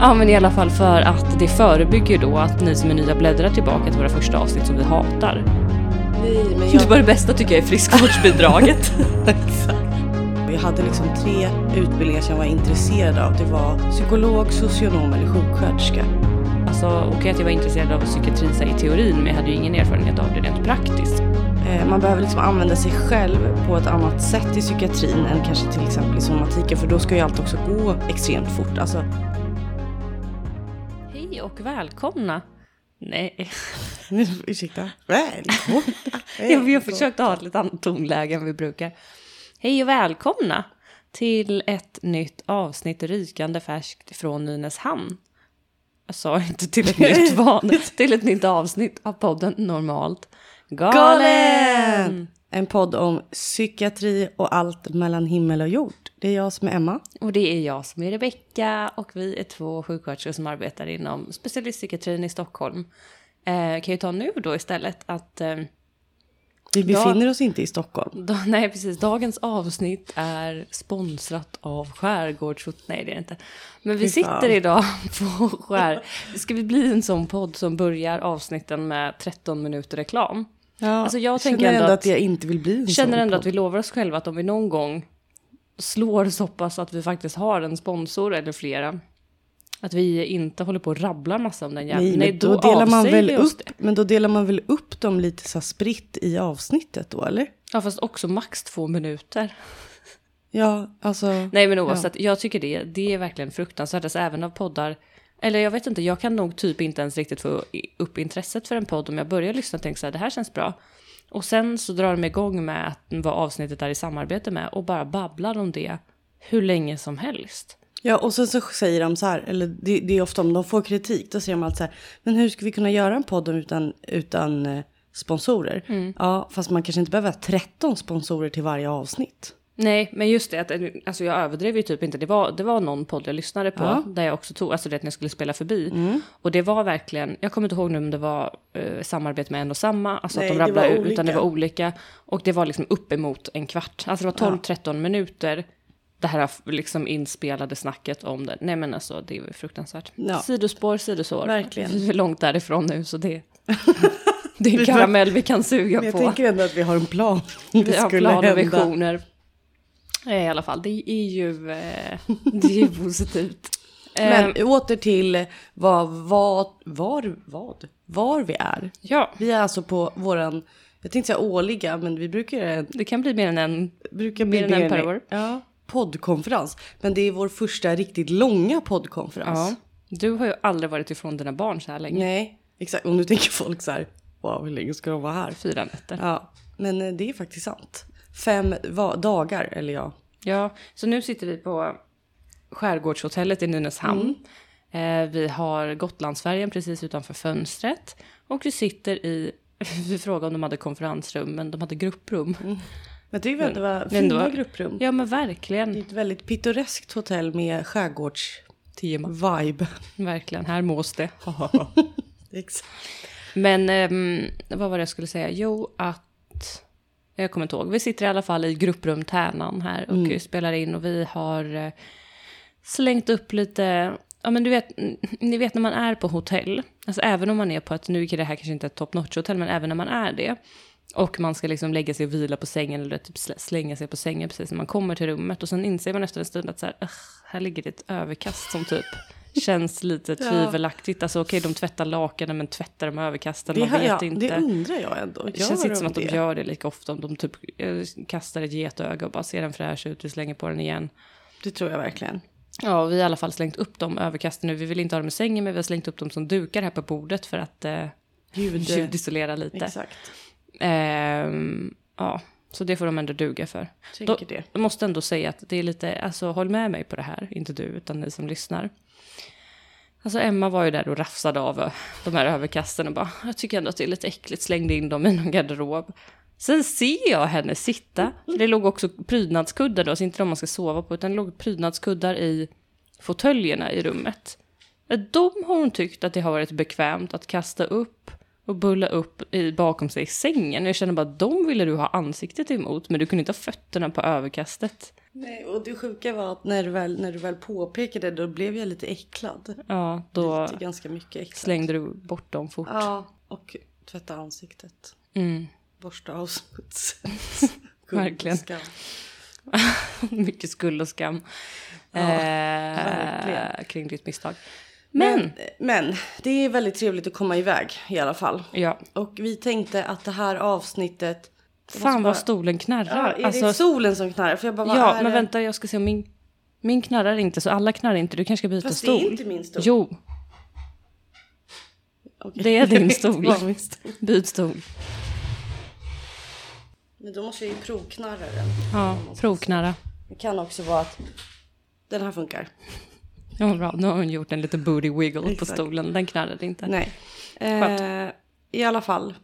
Ja men i alla fall för att det förebygger då att ni som är nya bläddrar tillbaka till våra första avsnitt som vi hatar. Nej, men Det jag, var det bästa tycker jag är friskvårdsbidraget. jag hade liksom tre utbildningar som jag var intresserad av. Det var psykolog, socionom eller sjuksköterska. alltså okej att jag var intresserad av psykiatri i teorin men jag hade ju ingen erfarenhet av det rent praktiskt. Eh, Man behöver liksom använda sig själv på ett annat sätt i psykiatrin än kanske till exempel i somatiken för då ska ju allt också gå extremt fort. Alltså, välkomna. Nej, ursäkta? Välkomna! Ja, vi har försökt ha ett lite annat tonläge än vi brukar. Hej och välkomna till ett nytt avsnitt rykande färskt från Nynäshamn. Jag sa inte till ett nytt van, till ett nytt avsnitt av podden Normalt Galen! Galen! En podd om psykiatri och allt mellan himmel och jord. Det är jag som är Emma. Och det är jag som är Rebecka och vi är två sjuksköterskor som arbetar inom specialistpsykiatrin i Stockholm. Eh, kan ju ta nu då istället att eh, Vi befinner oss inte i Stockholm. Da, nej, precis. Dagens avsnitt är sponsrat av Skärgårdshot... Nej, det är det inte. Men vi sitter idag på Skär... Ska vi bli en sån podd som börjar avsnitten med 13 minuter reklam? Ja, Alltså, jag känner ändå ändå att- att jag inte vill bli en Känner ändå podd. att vi lovar oss själva att om vi någon gång slår så pass att vi faktiskt har en sponsor eller flera, att vi inte håller på och rabblar massa om den jäveln. Nej, Nej, men då, delar man väl upp, det. men då delar man väl upp dem lite så spritt i avsnittet då, eller? Ja, fast också max två minuter. Ja, alltså. Nej men oavsett, jag tycker det, det är verkligen fruktansvärt. Alltså även av poddar, eller jag vet inte, jag kan nog typ inte ens riktigt få upp intresset för en podd om jag börjar lyssna och tänker så här, det här känns bra. Och sen så drar de igång med att vad avsnittet är i samarbete med och bara babblar om det hur länge som helst. Ja, och sen så säger de så här, eller det, det är ofta om de får kritik, då säger de alltid så här, men hur ska vi kunna göra en podd utan, utan eh, sponsorer? Mm. Ja, fast man kanske inte behöver ha 13 sponsorer till varje avsnitt. Nej, men just det, att, alltså jag överdrev ju typ inte. Det var, det var någon podd jag lyssnade på Ja. där jag också tog, alltså det att jag skulle spela förbi. Och det var verkligen, jag kommer inte ihåg nu om det var eh, samarbete med en och samma, alltså Nej, att de rabblade ut, utan det var olika. Och det var liksom uppemot en kvart, alltså det var 12-13 minuter. Det här liksom inspelade snacket om det. Nej men alltså det ju fruktansvärt. Ja. Sidospår, sidosår. Verkligen. Vi är långt därifrån nu så det, det är en karamell vi kan suga Men jag på. tänker ändå att vi har en plan. det Vi har plan och visioner. Eh, I alla fall, det är ju, eh, det är ju positivt. Eh, Men åter till vad, vad, var, vad, var vi är. ja, Vi är alltså på våran, jag tänkte säga årliga, men vi brukar, det kan bli mer än en. brukar Mer bli än en per år. Ja, poddkonferens. Men det är vår första riktigt långa poddkonferens. Ja. Du har ju aldrig varit ifrån dina barn så här länge. Nej, exakt. Och nu tänker folk så här, wow, hur länge ska de vara här? Fyra nätter. Ja, men eh, det är faktiskt sant. Fem dagar, eller ja. Ja, så nu sitter vi på Skärgårdshotellet i Nynäshamn. Eh, vi har Gotlandsfärjan precis utanför fönstret. Och vi sitter i, vi frågade om de hade konferensrum, men de hade grupprum. Men jag tycker väl att det var Men fina då- grupprum. Ja men Det är verkligen. ett väldigt pittoreskt hotell med skärgårds-vibe. Tema. Verkligen, här mås det. Exakt. Men ehm, vad var det jag skulle säga? Jo, att... Jag kommer inte ihåg. Vi sitter i alla fall i grupprum Tärnan här och spelar in och vi har eh, slängt upp lite... Ja men du vet, mm, ni vet när man är på hotell, alltså även om man är på ett, nu är det här kanske inte ett top notch hotell, men även när man är det och man ska liksom lägga sig och vila på sängen eller typ slä- slänga sig på sängen precis när man kommer till rummet och sen inser man efter en stund att så här, "Ugh, här ligger det ett överkast som typ känns lite tvivelaktigt. Alltså okej, de tvättar lakanen men tvättar de överkasten? Det, Man vet ja, inte. det undrar jag ändå. Det känns Gör inte som att de gör det lika ofta om de typ eh, kastar ett getöga och bara ser den fräsch ut, vi slänger på den igen. Det tror jag verkligen. Ja, vi har i alla fall slängt upp de överkasten nu. Vi vill inte ha dem i sängen, men vi har slängt upp dem som dukar här på bordet för att eh, Ljud. ljudisolera lite. Exakt. Ehm, ja, så det får de ändå duga för. Då- det. Jag måste ändå säga att det är lite, alltså håll med mig på det här, inte du utan ni som lyssnar. Alltså Emma var ju där och rafsade av eh, de här överkasten och bara, jag tycker ändå att det är lite äckligt, slängde in dem i någon garderob. Sen ser jag henne sitta, för det låg också prydnadskuddar då, så inte de man ska sova på, utan det låg prydnadskuddar i fåtöljerna i rummet. De har hon tyckt att det har varit bekvämt att kasta upp och bulla upp i, bakom sig i sängen. Jag känner bara, de ville du ha ansiktet emot, men du kunde inte ha fötterna på överkastet. Nej, och det sjuka var att när du väl, när du väl påpekade det, då blev jag lite äcklad. Ja, då Lite, ganska mycket äcklad. slängde du bort dem fort. Ja, och tvätta ansiktet. Mm. Borsta av smuts. Verkligen. Skam. Mycket skuld och skam Ja, eh, verkligen. kring ditt misstag. Men, Men, men det är väldigt trevligt att komma iväg i alla fall. ja, Och vi tänkte att det här avsnittet... det fan vad stolen Ja, knarrar. är alltså, det solen som knarrar? För jag bara, ja, men det? vänta jag ska se om min, min knarrar inte så alla knarrar inte. Du kanske ska byta Fast det stol. är inte min stol. Jo, Okej. det är din stol. Det byt stol. Men då måste jag ju provknarra den. Ja, provknarra. Det kan också vara att den här funkar. Ja, bra. Nu har hon gjort en liten booty wiggle på stolen. Den knarrade inte. Nej. Eh, I alla fall.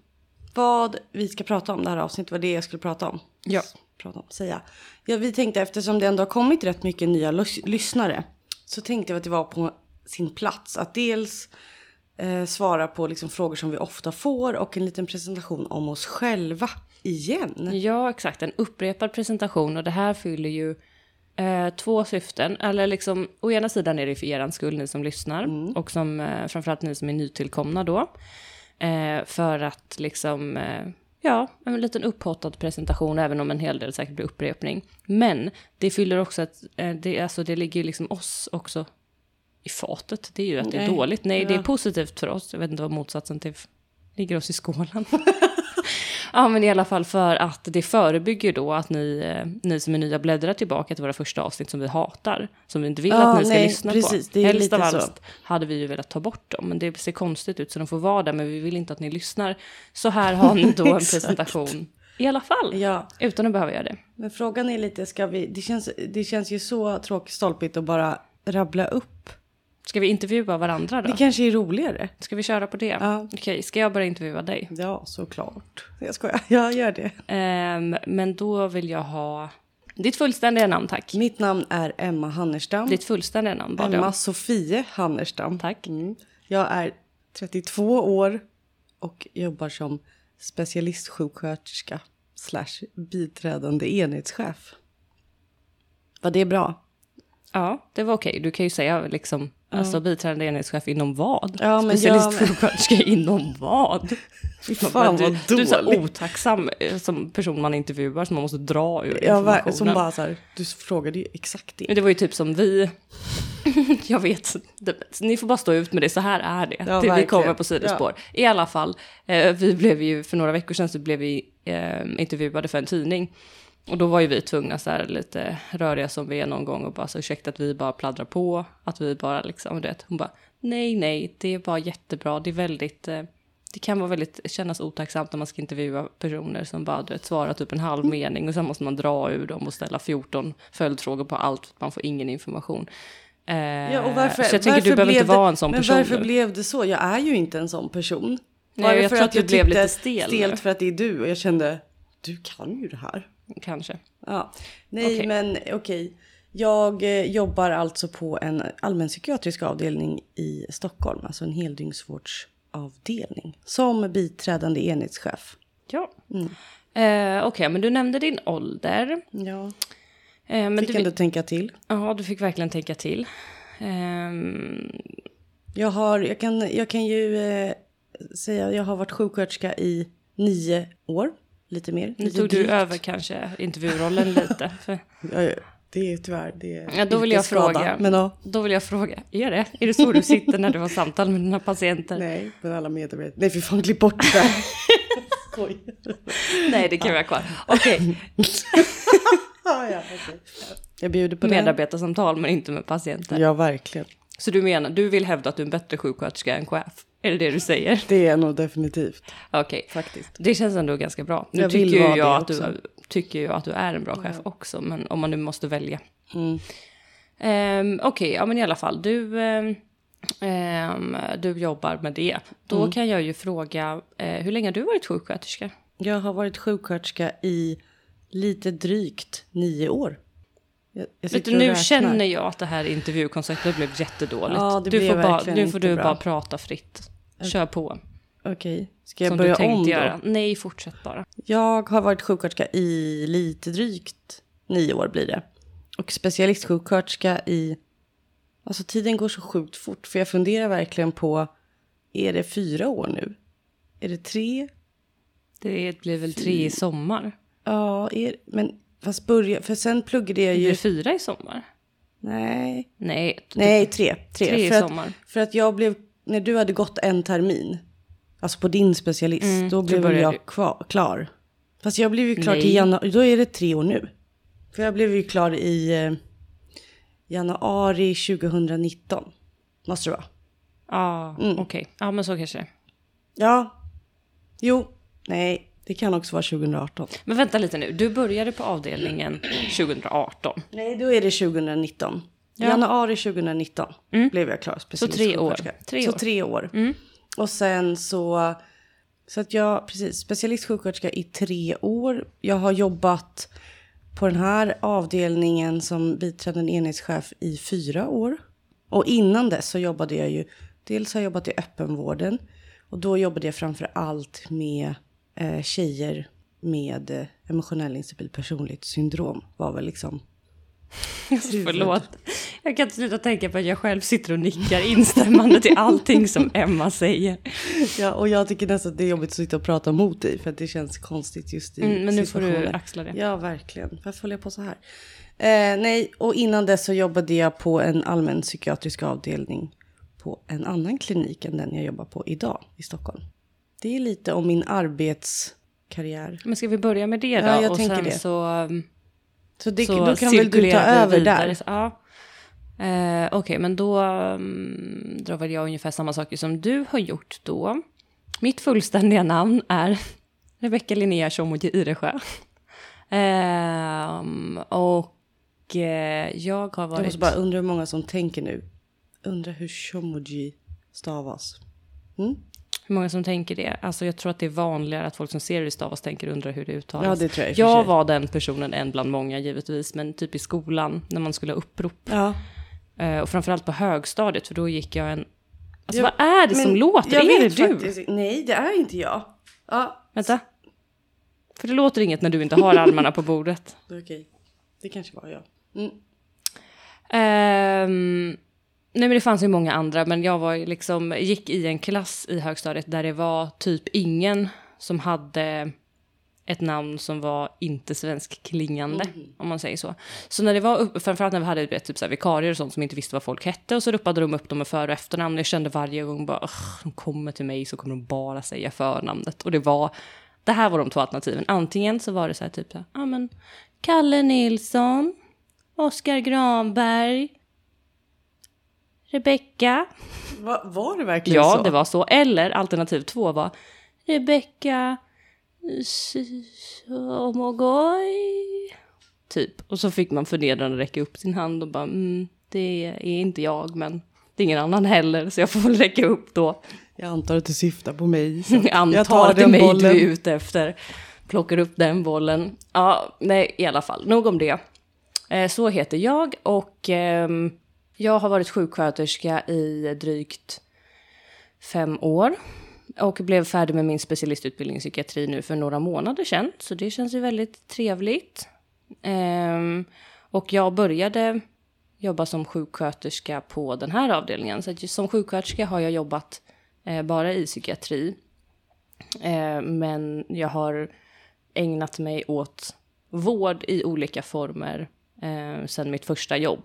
Vad vi ska prata om det här avsnittet var det jag skulle prata om. Ja. Prata om, säga. Ja, vi tänkte eftersom det ändå har kommit rätt mycket nya lys- lyssnare. Så tänkte vi att det var på sin plats att dels eh, svara på liksom frågor som vi ofta får och en liten presentation om oss själva igen. Ja, exakt. En upprepad presentation och det här fyller ju eh, två syften. Eller liksom, å ena sidan är det för er skull, ni som lyssnar. Och som, eh, framförallt ni som är nytillkomna då. Eh, för att liksom, eh, ja, en liten upphottad presentation, även om en hel del säkert blir upprepning. Men det fyller också att, eh, det, alltså, det ligger ju liksom oss också i fatet. Det är ju att det är Nej. dåligt. Nej, det är Ja. positivt för oss. Jag vet inte vad motsatsen till ligger oss i skålen. Ja, men i alla fall för att det förebygger då att ni, eh, ni som är nya bläddrar tillbaka till våra första avsnitt som vi hatar. Som vi inte vill Ja, att ni ska nej, lyssna precis, på. Helst av allt hade vi ju velat ta bort dem. Men det ser konstigt ut så de får vara där. Men vi vill inte att ni lyssnar. Så här har ni då en presentation. I alla fall. Ja, Utan att behöva göra det. men frågan är lite, ska vi, det känns, det känns ju så tråkigt stolpigt att bara rabbla upp. Ska vi intervjua varandra då? Det kanske är roligare. Ska vi köra på det? Ja. Okej, ska jag börja intervjua dig? Ja, såklart. Jag skojar, jag gör det. Ehm, men då vill jag ha ditt fullständiga namn, tack. Mitt namn är Emma Hannerstam. Ditt fullständiga namn bad Emma. Sofie Hannerstam. Tack. Mm. Jag är 32 år och jobbar som specialistsjuksköterska slash biträdande enhetschef. Var det bra? Ja, det var okej. Du kan ju säga liksom, alltså biträdande enhetschef inom vad? Ja, men Specialistsjuksköterska inom vad? Fan du, vad du är så här dåligt. otacksam eh, som person man intervjuar som man måste dra ur var, informationen. som bara så här, du frågade ju exakt det. Men det var ju typ som vi, jag vet, ni får bara stå ut med det, så här är det. Ja, det vi kommer på sidospår. I alla fall, eh, vi blev ju, för några veckor sedan så blev vi eh, intervjuade för en tidning. Och då var ju vi tvungna så här lite röriga som vi är någon gång och bara så ursäkta att vi bara pladdrar på, att vi bara liksom, du vet, hon bara nej, nej, det är bara jättebra, det är väldigt, eh, det kan vara väldigt, kännas otacksamt när man ska intervjua personer som bara, du vet, svarar typ en halv mening och sen måste man dra ur dem och ställa 14 följdfrågor på allt, man får ingen information. Eh, Ja, och varför, så jag tänker du behöver inte det, vara en sån men person varför nu. blev det så? Jag är ju inte en sån person. Nej, Bara jag för tror att du blev lite stel nu. Stelt för att det är du och jag kände, du kan ju det här. Kanske. Ja, nej Okej. men okej. Jag eh, jobbar alltså på en allmänpsykiatrisk avdelning i Stockholm, alltså en heldygnsvårdsavdelning. Som biträdande enhetschef. Ja. Mm. Eh, Okej, men du nämnde din ålder. Ja, Eh, men fick du, ändå tänka till. Ja, du fick verkligen tänka till. Ehm, Jag, har, jag, kan, jag kan ju eh, säga jag har varit sjuksköterska i nio år. Lite mer. nu lite tog du över kanske intervjurollen lite. För, Ja, det är tyvärr, det är Ja, då vill jag yrkesskada. fråga. Men ja, då vill jag fråga, är det? Är det så du sitter när du har samtal med dina patienter? Nej, nej, men alla medarbetare. Nej, för fan, klipp bort det där. Skoj. det kan vi ha kvar. Okej, Ja, ja, okej. Jag bjuder på medarbetarsamtal men inte med patienter. Ja, verkligen. Så du menar, du vill hävda att du är en bättre sjuksköterska än chef? Är det det du säger? Det är nog definitivt, Okej. faktiskt. Det känns ändå ganska bra. Nu Jag vill tycker ju jag att, du, tycker ju att du är en bra chef också, men om man nu måste välja. Mm. Um, Okej, ja men i alla fall, du, ehm, du jobbar med det. Då Mm. kan jag ju fråga, eh, hur länge har du varit sjuksköterska? Jag har varit sjuksköterska i lite drygt nio år. Jag, jag Vet du, nu känner jag att det här intervjukonceptet blev jättedåligt. Ja, det du blev får bara, nu får du bra. bara prata fritt. Kör på. Okej, ska jag som börja du tänkte om då? göra. Nej, fortsätt bara. Jag har varit sjuksköterska i lite drygt nio år blir det. Och specialistsjuksköterska i... Alltså tiden går så sjukt fort. För jag funderar verkligen på, är det fyra år nu? Är det tre? Det blir väl tre i sommar? Ja, är, men fast börja, för sen pluggade jag Det ju... blir fyra i sommar? Nej, Nej, nej tre. Tre, tre i för, att, sommar. för att jag blev, när du hade gått en termin, alltså på din specialist, Mm, då blev väl jag kvar, klar. Fast jag blev ju klar till Nej. januari, då är det tre år nu. För jag blev ju klar i eh, januari 2019. Måste det vara. Ja, Mm. okej. Ja, men så kanske det. Ja, jo, nej, det kan också vara 2018. Men vänta lite nu. Du började på avdelningen 2018. Nej, då är det 2019. Ja. Januari 2019 blev jag klar Så tre år. Tre så år. tre år. Och sen så... Så att jag, precis, specialistsjuksköterska i tre år. Jag har jobbat på den här avdelningen som biträdande enhetschef i fyra år. Och innan dess så jobbade jag ju, dels har jag jobbat i öppenvården. Och då jobbade jag framför allt med eh, tjejer med eh, emotionell instabil personlighetssyndrom. Var väl liksom Förlåt. Jag kan inte sluta tänka på att jag själv sitter och nickar instämmande till allting som Emma säger. Ja, och jag tycker nästan att det är jobbigt att sitta och prata mot dig för att det känns konstigt just i Mm, men nu får du axla det. Ja, verkligen. Varför håller jag på så här? Eh, nej, och innan dess så jobbade jag på en allmän psykiatrisk avdelning på en annan klinik än den jag jobbar på idag i Stockholm. Det är lite om min arbetskarriär. Men ska vi börja med det då? Ja, jag och tänker sen det. så, um, Så, det, så då kan väl du ta över vidare. där? Ja. Eh, Okej, men då um, drar väl jag ungefär samma saker som du har gjort då. Mitt fullständiga namn är Rebecka Linnea Tjomoji Iresjö. Ehm, och eh, jag har Jag varit... måste bara undra hur många som tänker nu. Undrar hur shomoji stavas. Mm? Hur många som tänker det? Alltså jag tror att det är vanligare att folk som ser det stavas tänker undrar hur det uttalas. Ja, det tror jag Jag var den personen, en bland många givetvis, men typ i skolan när man skulle ha upprop. Ja. Eh, och framförallt på högstadiet, för då gick jag en... Alltså Ja, vad är det som låter? jag Är det du? faktiskt- Nej, det är inte jag. Ja, Vänta. För det låter inget när du inte har armarna på bordet. okej. Det kanske var jag. Mm. Ehm, nej men det fanns ju många andra, men jag var liksom, gick i en klass i högstadiet där det var typ ingen som hade ett namn som var inte svensk klingande, om man säger så. Så när det var upp, framförallt när vi hade vet, typ så här, vikarier och sånt som inte visste vad folk hette och så ropade de upp dem med för och efternamn. Jag kände varje gång bara, "Ugh, de kommer till mig så kommer de bara säga förnamnet. Och det var, det här var de två alternativen. Antingen så var det så här typ ja men Kalle Nilsson, Oskar Granberg, Rebecka. Va, var det verkligen Ja, så? det var så. Eller alternativ två var Rebecka Omogoj. Typ. Och så fick man förnedrande räcka upp sin hand och bara, mm, det är inte jag, men det är ingen annan heller, så jag får väl räcka upp då. Jag antar att du syftar på mig. Jag antar jag tar att det är mig bollen. du är ute efter. Plockar upp den bollen. Ja, nej, i alla fall. Nog om det. Eh, så heter jag och ehm, jag har varit sjuksköterska i drygt fem år. Och blev färdig med min specialistutbildning i psykiatri nu för några månader sedan. Så det känns ju väldigt trevligt. Ehm, och jag började jobba som sjuksköterska på den här avdelningen. Så att som sjuksköterska har jag jobbat eh, bara i psykiatri. Eh, men jag har ägnat mig åt vård i olika former eh, sedan mitt första jobb.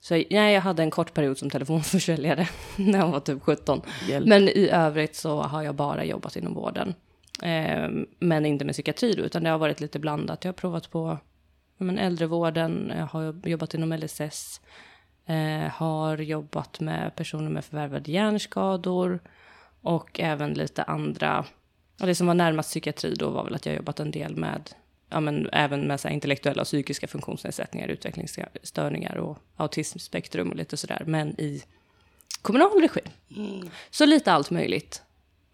Så nej, jag hade en kort period som telefonförsäljare när jag var typ 17. Hjälp. Men i övrigt så har jag bara jobbat inom vården. Eh, men inte med psykiatri då, utan det har varit lite blandat. Jag har provat på men äldrevården, jag har jobbat inom LSS, eh, har jobbat med personer med förvärvade hjärnskador och även lite andra. Och det som var närmast psykiatri då var väl att jag jobbat en del med ja, men även med så intellektuella och psykiska funktionsnedsättningar, utvecklingsstörningar och autismspektrum och lite sådär, men i kommunal regi. Så lite allt möjligt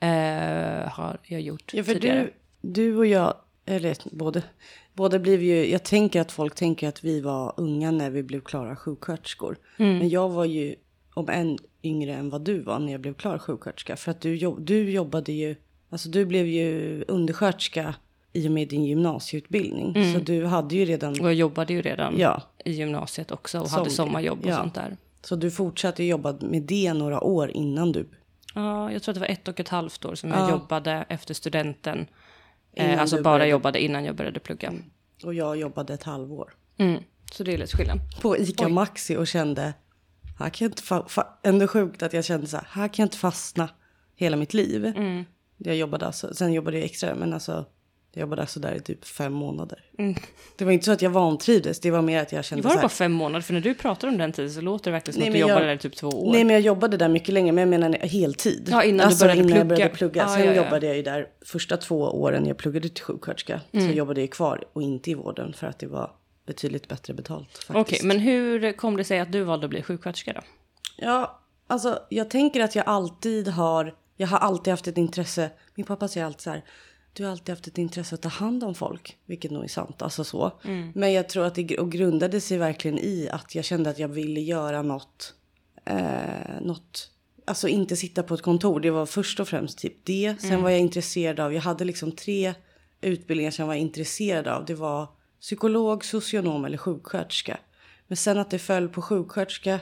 eh, har jag gjort Ja, för tidigare. du, du och jag, eller både, båda blev ju, jag tänker att folk tänker att vi var unga när vi blev klara sjuksköterskor. Mm. Men jag var ju, om än yngre än vad du var när jag blev klar sjuksköterska. För att du, du jobbade ju, alltså du blev ju undersköterska i och med din gymnasieutbildning. Så du hade ju redan... Och jag jobbade ju redan Ja. i gymnasiet också och Som- hade sommarjobb och ja. sånt där. Så du fortsatte jobba med det några år innan du... Ja, jag tror att det var ett och ett halvt år som Ja. jag jobbade efter studenten. Innan Eh, alltså du bara började- jobbade innan jag började plugga. Och jag jobbade ett halvår. Mm. Så det är lite skillnad. På ICA Oj. Maxi och kände... Här kan jag inte fa- ändå sjukt att jag kände så här, här kan jag inte fastna hela mitt liv. Mm. Jag jobbade alltså, sen jobbade jag extra, men alltså jag jobbade alltså där i typ fem månader. Mm. Det var inte så att jag vantrivdes, det var mer att jag kände Det var det bara fem månader? För när du pratar om den tiden så låter det verkligen som Nej, att du jobbade jag- där i typ två år. Nej men jag jobbade där mycket längre, men jag menar heltid. Ja, innan du alltså, började innan jag plugga. började plugga. Ja, Sen ja, ja. jobbade jag ju där första två åren jag pluggade till sjuksköterska. Mm. Så jobbade jag kvar och inte i vården för att det var betydligt bättre betalt. Okej, men hur kom det sig att du valde att bli sjuksköterska då? Ja, alltså jag tänker att jag alltid har, jag har alltid haft ett intresse. Min pappa säger alltid så här, du har alltid haft ett intresse att ta hand om folk. Vilket nog är sant, alltså så. Men jag tror att det och grundade sig verkligen i att jag kände att jag ville göra något, eh, något, alltså inte sitta på ett kontor. Det var först och främst typ det. Sen var jag intresserad av, jag hade liksom tre utbildningar som jag var intresserad av. Det var psykolog, socionom eller sjuksköterska. Men sen att det föll på sjuksköterska,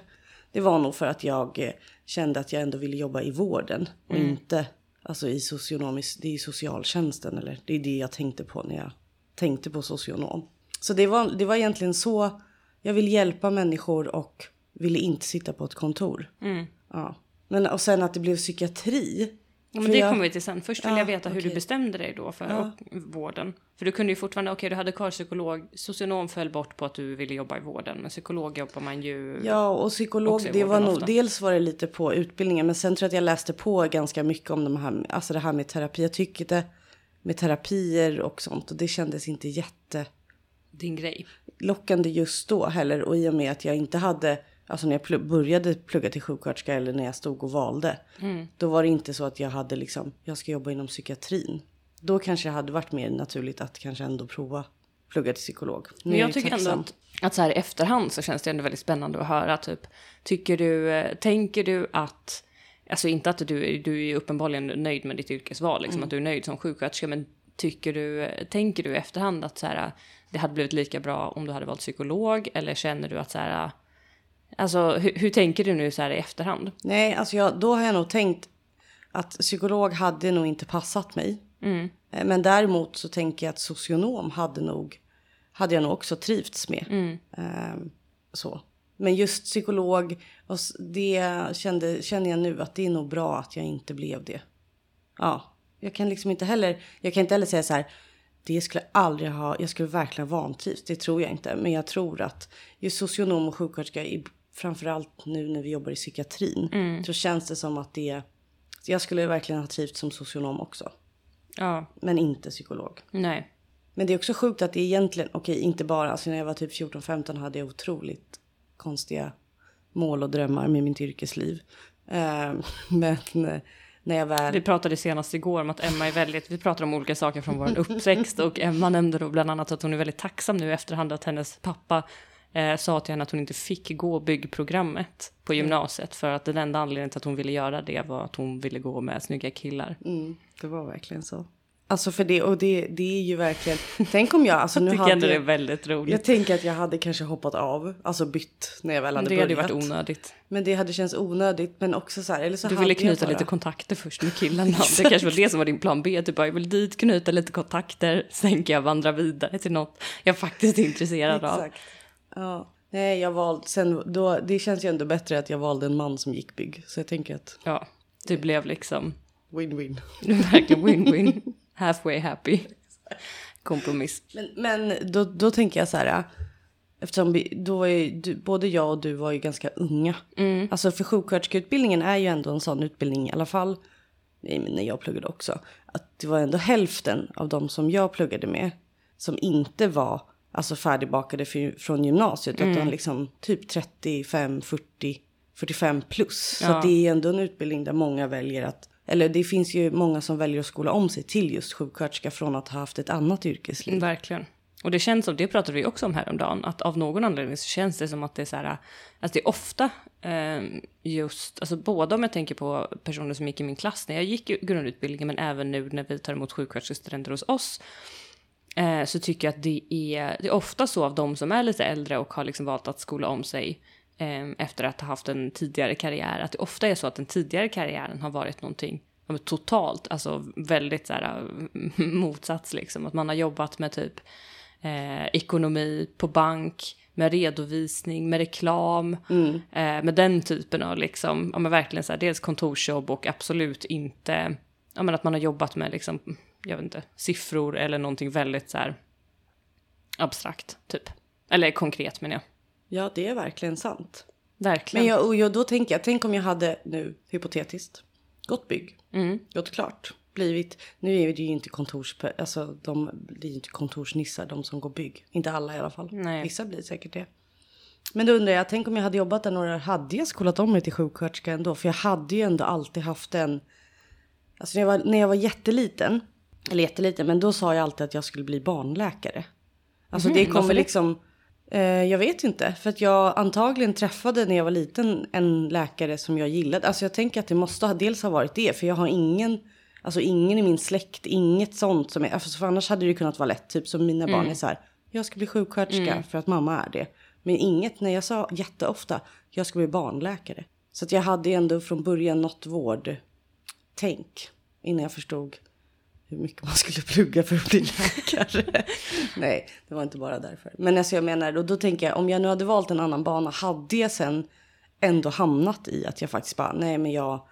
det var nog för att jag eh, kände att jag ändå ville jobba i vården och inte alltså i socionomis, det är socialtjänsten eller det är det jag tänkte på när jag tänkte på socionom. Så det var, det var egentligen så, jag vill hjälpa människor och ville inte sitta på ett kontor. Ja. Men och sen att det blev psykiatri. Ja, men För det jag- kommer vi till sen. Först vill Ja, jag veta hur du okej. bestämde dig då för och, vården. För du kunde ju fortfarande, okej du hade kvar psykolog, socionom föll bort på att du ville jobba i vården, men psykolog jobbar man ju... Ja, och psykolog, det var nog, dels var det lite på utbildningen, men sen tror jag att jag läste på ganska mycket om de här, alltså det här med terapi. Jag tyckte med terapier och sånt och det kändes inte Din grej. jättelockande just då heller. Och i och med att jag inte hade, alltså när jag pl- började plugga till sjuksköterska eller när jag stod och valde, då var det inte så att jag hade liksom, jag ska jobba inom psykiatrin. Då kanske det hade varit mer naturligt att kanske ändå prova plugga till psykolog. Nu Men jag tycker ändå att, att så här i efterhand så känns det ändå väldigt spännande att höra. Typ, tycker du, eh, tänker du att, alltså inte att du, du är uppenbarligen nöjd med ditt yrkesval, liksom, Mm. att du är nöjd som sjuksköterska, men tycker du, tänker du i efterhand att så här, det hade blivit lika bra om du hade valt psykolog? Eller känner du att så här, alltså hur, hur tänker du nu så här i efterhand? Nej, alltså jag, då har jag nog tänkt att psykolog hade nog inte passat mig. Mm. Eh, Men däremot så tänker jag att socionom hade nog, hade jag nog också trivts med. Mm. Ehm, så. Men just psykolog, och det kände, känner jag nu att det är nog bra att jag inte blev det. Ja, jag kan liksom inte heller, jag kan inte heller säga så här, det skulle jag aldrig ha, jag skulle verkligen ha vantrivts, det tror jag inte. Men jag tror att just socionom och sjuksköterska, i- framförallt nu när vi jobbar i psykiatrin, så känns det som att det, jag skulle verkligen ha trivts som socionom också. Ja, Men inte psykolog. nej. Men det är också sjukt att det egentligen, okej inte bara, alltså när jag var typ 14-15 hade jag otroligt konstiga mål och drömmar med mitt yrkesliv. Ehm, men eh, när jag väl... Vi pratade senast igår om att Emma är väldigt, vi pratade om olika saker från vår uppväxt och Emma nämnde då bland annat att hon är väldigt tacksam nu efterhand att hennes pappa eh, sa till henne att hon inte fick gå byggprogrammet på gymnasiet för att den enda anledningen till att hon ville göra det var att hon ville gå med snygga killar. Mm, det var verkligen så. Alltså för det, och det, det är ju verkligen... Tänk om jag, alltså nu Jag hade det är väldigt roligt. jag tänker att jag hade kanske hoppat av, alltså bytt när jag väl hade det hade ju börjat. varit onödigt. Men det hade känts onödigt, men också så här, eller så Du hade ville knyta lite kontakter först med killarna. Det kanske var det som var din plan B. Du bara, jag vill dit, knyta lite kontakter, sen kan jag vandra vidare till något jag faktiskt är intresserad av. Exakt. Ja. Nej, jag valde, sen då, det känns ju ändå bättre att jag valde en man som gick bygg. Så jag tänker att Ja, det blev liksom win-win. verkligen win-win. Halfway happy. Kompromiss. Men, men då, då tänker jag så här. Eftersom vi, då var ju, du, både jag och du var ju ganska unga. Alltså för sjuksköterskeutbildningen är ju ändå en sån utbildning i alla fall. Nej, men när jag pluggade också. Att det var ändå hälften av de som jag pluggade med. Som inte var alltså färdigbakade för, från gymnasiet. Utan liksom typ 35, 40, 45 plus. Så Ja. att det är ändå en utbildning där många väljer att eller det finns ju många som väljer att skola om sig till just sjuksköterska från att ha haft ett annat yrkesliv. Verkligen. Och det känns som, det pratade vi också om häromdagen, att av någon anledning så känns det som att det är så här, att det är ofta eh, just, alltså både om jag tänker på personer som gick i min klass när jag gick i grundutbildningen, men även nu när vi tar emot sjuksköterskestudenter hos oss, eh, så tycker jag att det är, det är ofta så av de som är lite äldre och har liksom valt att skola om sig eh, efter att ha haft en tidigare karriär, att det ofta är så att den tidigare karriären har varit någonting ja, totalt, alltså väldigt så här, motsats liksom. Att man har jobbat med typ eh, ekonomi på bank, med redovisning, med reklam, Mm. eh, med den typen av liksom, ja men verkligen så här, dels kontorsjobb och absolut inte, ja men att man har jobbat med liksom, jag vet inte, siffror eller någonting väldigt så här abstrakt typ. Eller konkret menar jag. Ja, det är verkligen sant. Verkligen. Men jag, och jag, då tänker jag, tänk om jag hade nu, hypotetiskt, gått bygg, Mm. gått klart, blivit, nu är det ju inte kontors, alltså de blir ju inte kontorsnissar de som går bygg. Inte alla i alla fall. Nej. Vissa blir säkert det. Men då undrar jag, tänk om jag hade jobbat där några år, hade jag skolat om mig till sjuksköterska ändå? För jag hade ju ändå alltid haft en, alltså när jag var, när jag var jätteliten, eller jätteliten, men då sa jag alltid att jag skulle bli barnläkare. Alltså det Mhm, varför kommer det? liksom, eh, jag vet inte, för att jag antagligen träffade när jag var liten en läkare som jag gillade. Alltså jag tänker att det måste ha dels ha varit det, för jag har ingen, alltså ingen i min släkt, inget sånt som är, alltså för annars hade det kunnat vara lätt, typ som mina barn är så här, jag ska bli sjuksköterska för att mamma är det. Men inget, när jag sa jätteofta, jag ska bli barnläkare. Så att jag hade ändå från början något vårdtänk innan jag förstod hur mycket man skulle plugga för att bli läkare. Nej, det var inte bara därför. Men alltså jag menar, och då tänker jag om jag nu hade valt en annan bana, hade jag sen ändå hamnat i att jag faktiskt bara, nej men jag,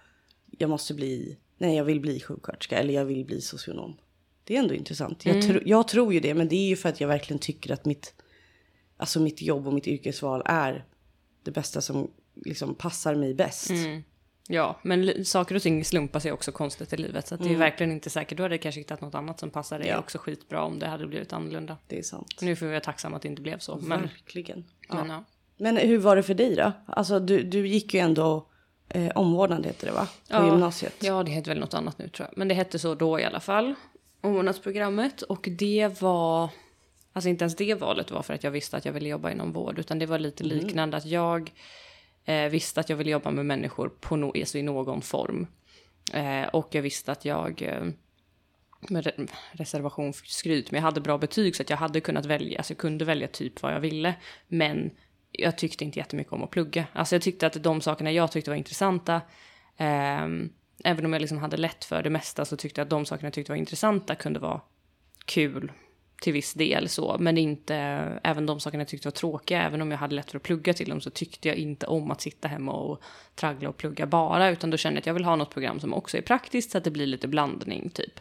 jag måste bli, nej jag vill bli sjuksköterska eller jag vill bli socionom. Det är ändå intressant. Jag, tro, jag tror ju det, men det är ju för att jag verkligen tycker att mitt, alltså mitt jobb och mitt yrkesval är det bästa som liksom passar mig bäst. Ja, men saker och ting slumpar sig också konstigt i livet. Så att det är verkligen inte säkert. Du hade kanske hittat något annat som passar dig Mm. Ja. också skitbra om det hade blivit annorlunda. Det är sant. Nu får vi vara tacksamma att det inte blev så. Men, Verkligen. Men ja. Men hur var det för dig då? Alltså du, du gick ju ändå eh, omvårdnad heter det va? På Ja. gymnasiet. Ja, det heter väl något annat nu tror jag. Men det hette så då i alla fall. Omvårdnadsprogrammet. Och det var... Alltså inte ens det valet var för att jag visste att jag ville jobba inom vård. Utan det var lite liknande. Att jag eh, visste att jag ville jobba med människor på no, alltså i någon form. Eh, och jag visste att jag... Eh, med re- reservation för skryt, men jag hade bra betyg så att jag hade kunnat välja, alltså jag kunde välja typ vad jag ville. Men jag tyckte inte jättemycket om att plugga. Alltså jag tyckte att de sakerna jag tyckte var intressanta, eh, även om jag liksom hade lätt för det mesta så tyckte jag att de sakerna jag tyckte var intressanta kunde vara kul till viss del så, men inte även de sakerna jag tyckte var tråkiga, även om jag hade lätt för att plugga till dem så tyckte jag inte om att sitta hemma och traggla och plugga bara, utan då kände jag att jag vill ha något program som också är praktiskt så att det blir lite blandning typ.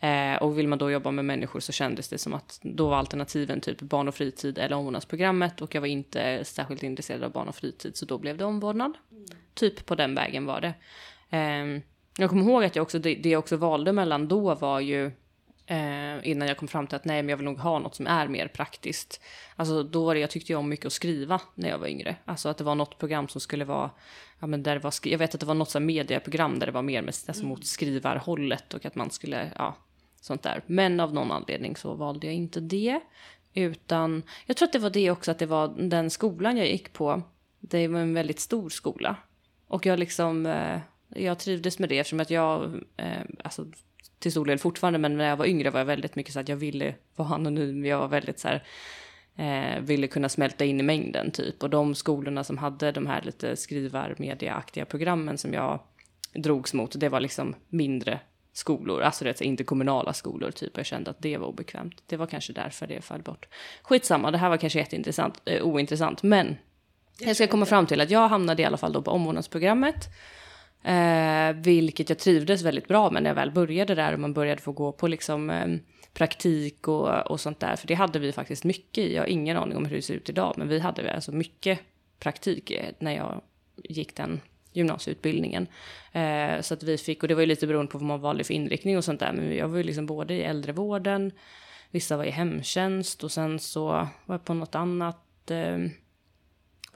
Eh, och vill man då jobba med människor så kändes det som att då var alternativen typ barn och fritid eller omvårdnadsprogrammet och jag var inte särskilt intresserad av barn och fritid så då blev det omvårdnad. Typ på den vägen var det. Eh, jag kommer ihåg att jag också, det, det jag också valde mellan då var ju eh, innan jag kom fram till att nej men jag vill nog ha något som är mer praktiskt. Alltså då var det, jag tyckte ju om mycket att skriva när jag var yngre. Alltså att det var något program som skulle vara, ja men där var, jag vet att det var något medieprogram där det var mer med, alltså mot skrivarhållet och att man skulle, ja sånt där. Men av någon anledning så valde jag inte det. Utan jag tror att det var det också att det var den skolan jag gick på. Det var en väldigt stor skola. Och jag liksom, eh, jag trivdes med det eftersom att jag, eh, alltså till stor del fortfarande, men när jag var yngre var jag väldigt mycket så att jag ville vara anonym. Jag var väldigt så här, eh, ville kunna smälta in i mängden typ. Och de skolorna som hade de här lite skrivarmediaaktiga programmen som jag drogs mot, det var liksom mindre skolor, alltså det är inte kommunala skolor typ. Jag kände att det var obekvämt. Det var kanske därför det föll bort. Skitsamma, det här var kanske jätteintressant, eh, ointressant, men jag ska komma fram till att jag hamnade i alla fall då på omvårdnadsprogrammet. Eh, vilket jag trivdes väldigt bra med när jag väl började där och man började få gå på liksom eh, praktik och, och sånt där. För det hade vi faktiskt mycket i. Jag har ingen aning om hur det ser ut idag, men vi hade alltså mycket praktik eh, när jag gick den gymnasieutbildningen. Eh, så att vi fick, och det var ju lite beroende på vad man valde för inriktning och sånt där, men jag var ju liksom både i äldrevården, vissa var i hemtjänst och sen så var jag på något annat eh,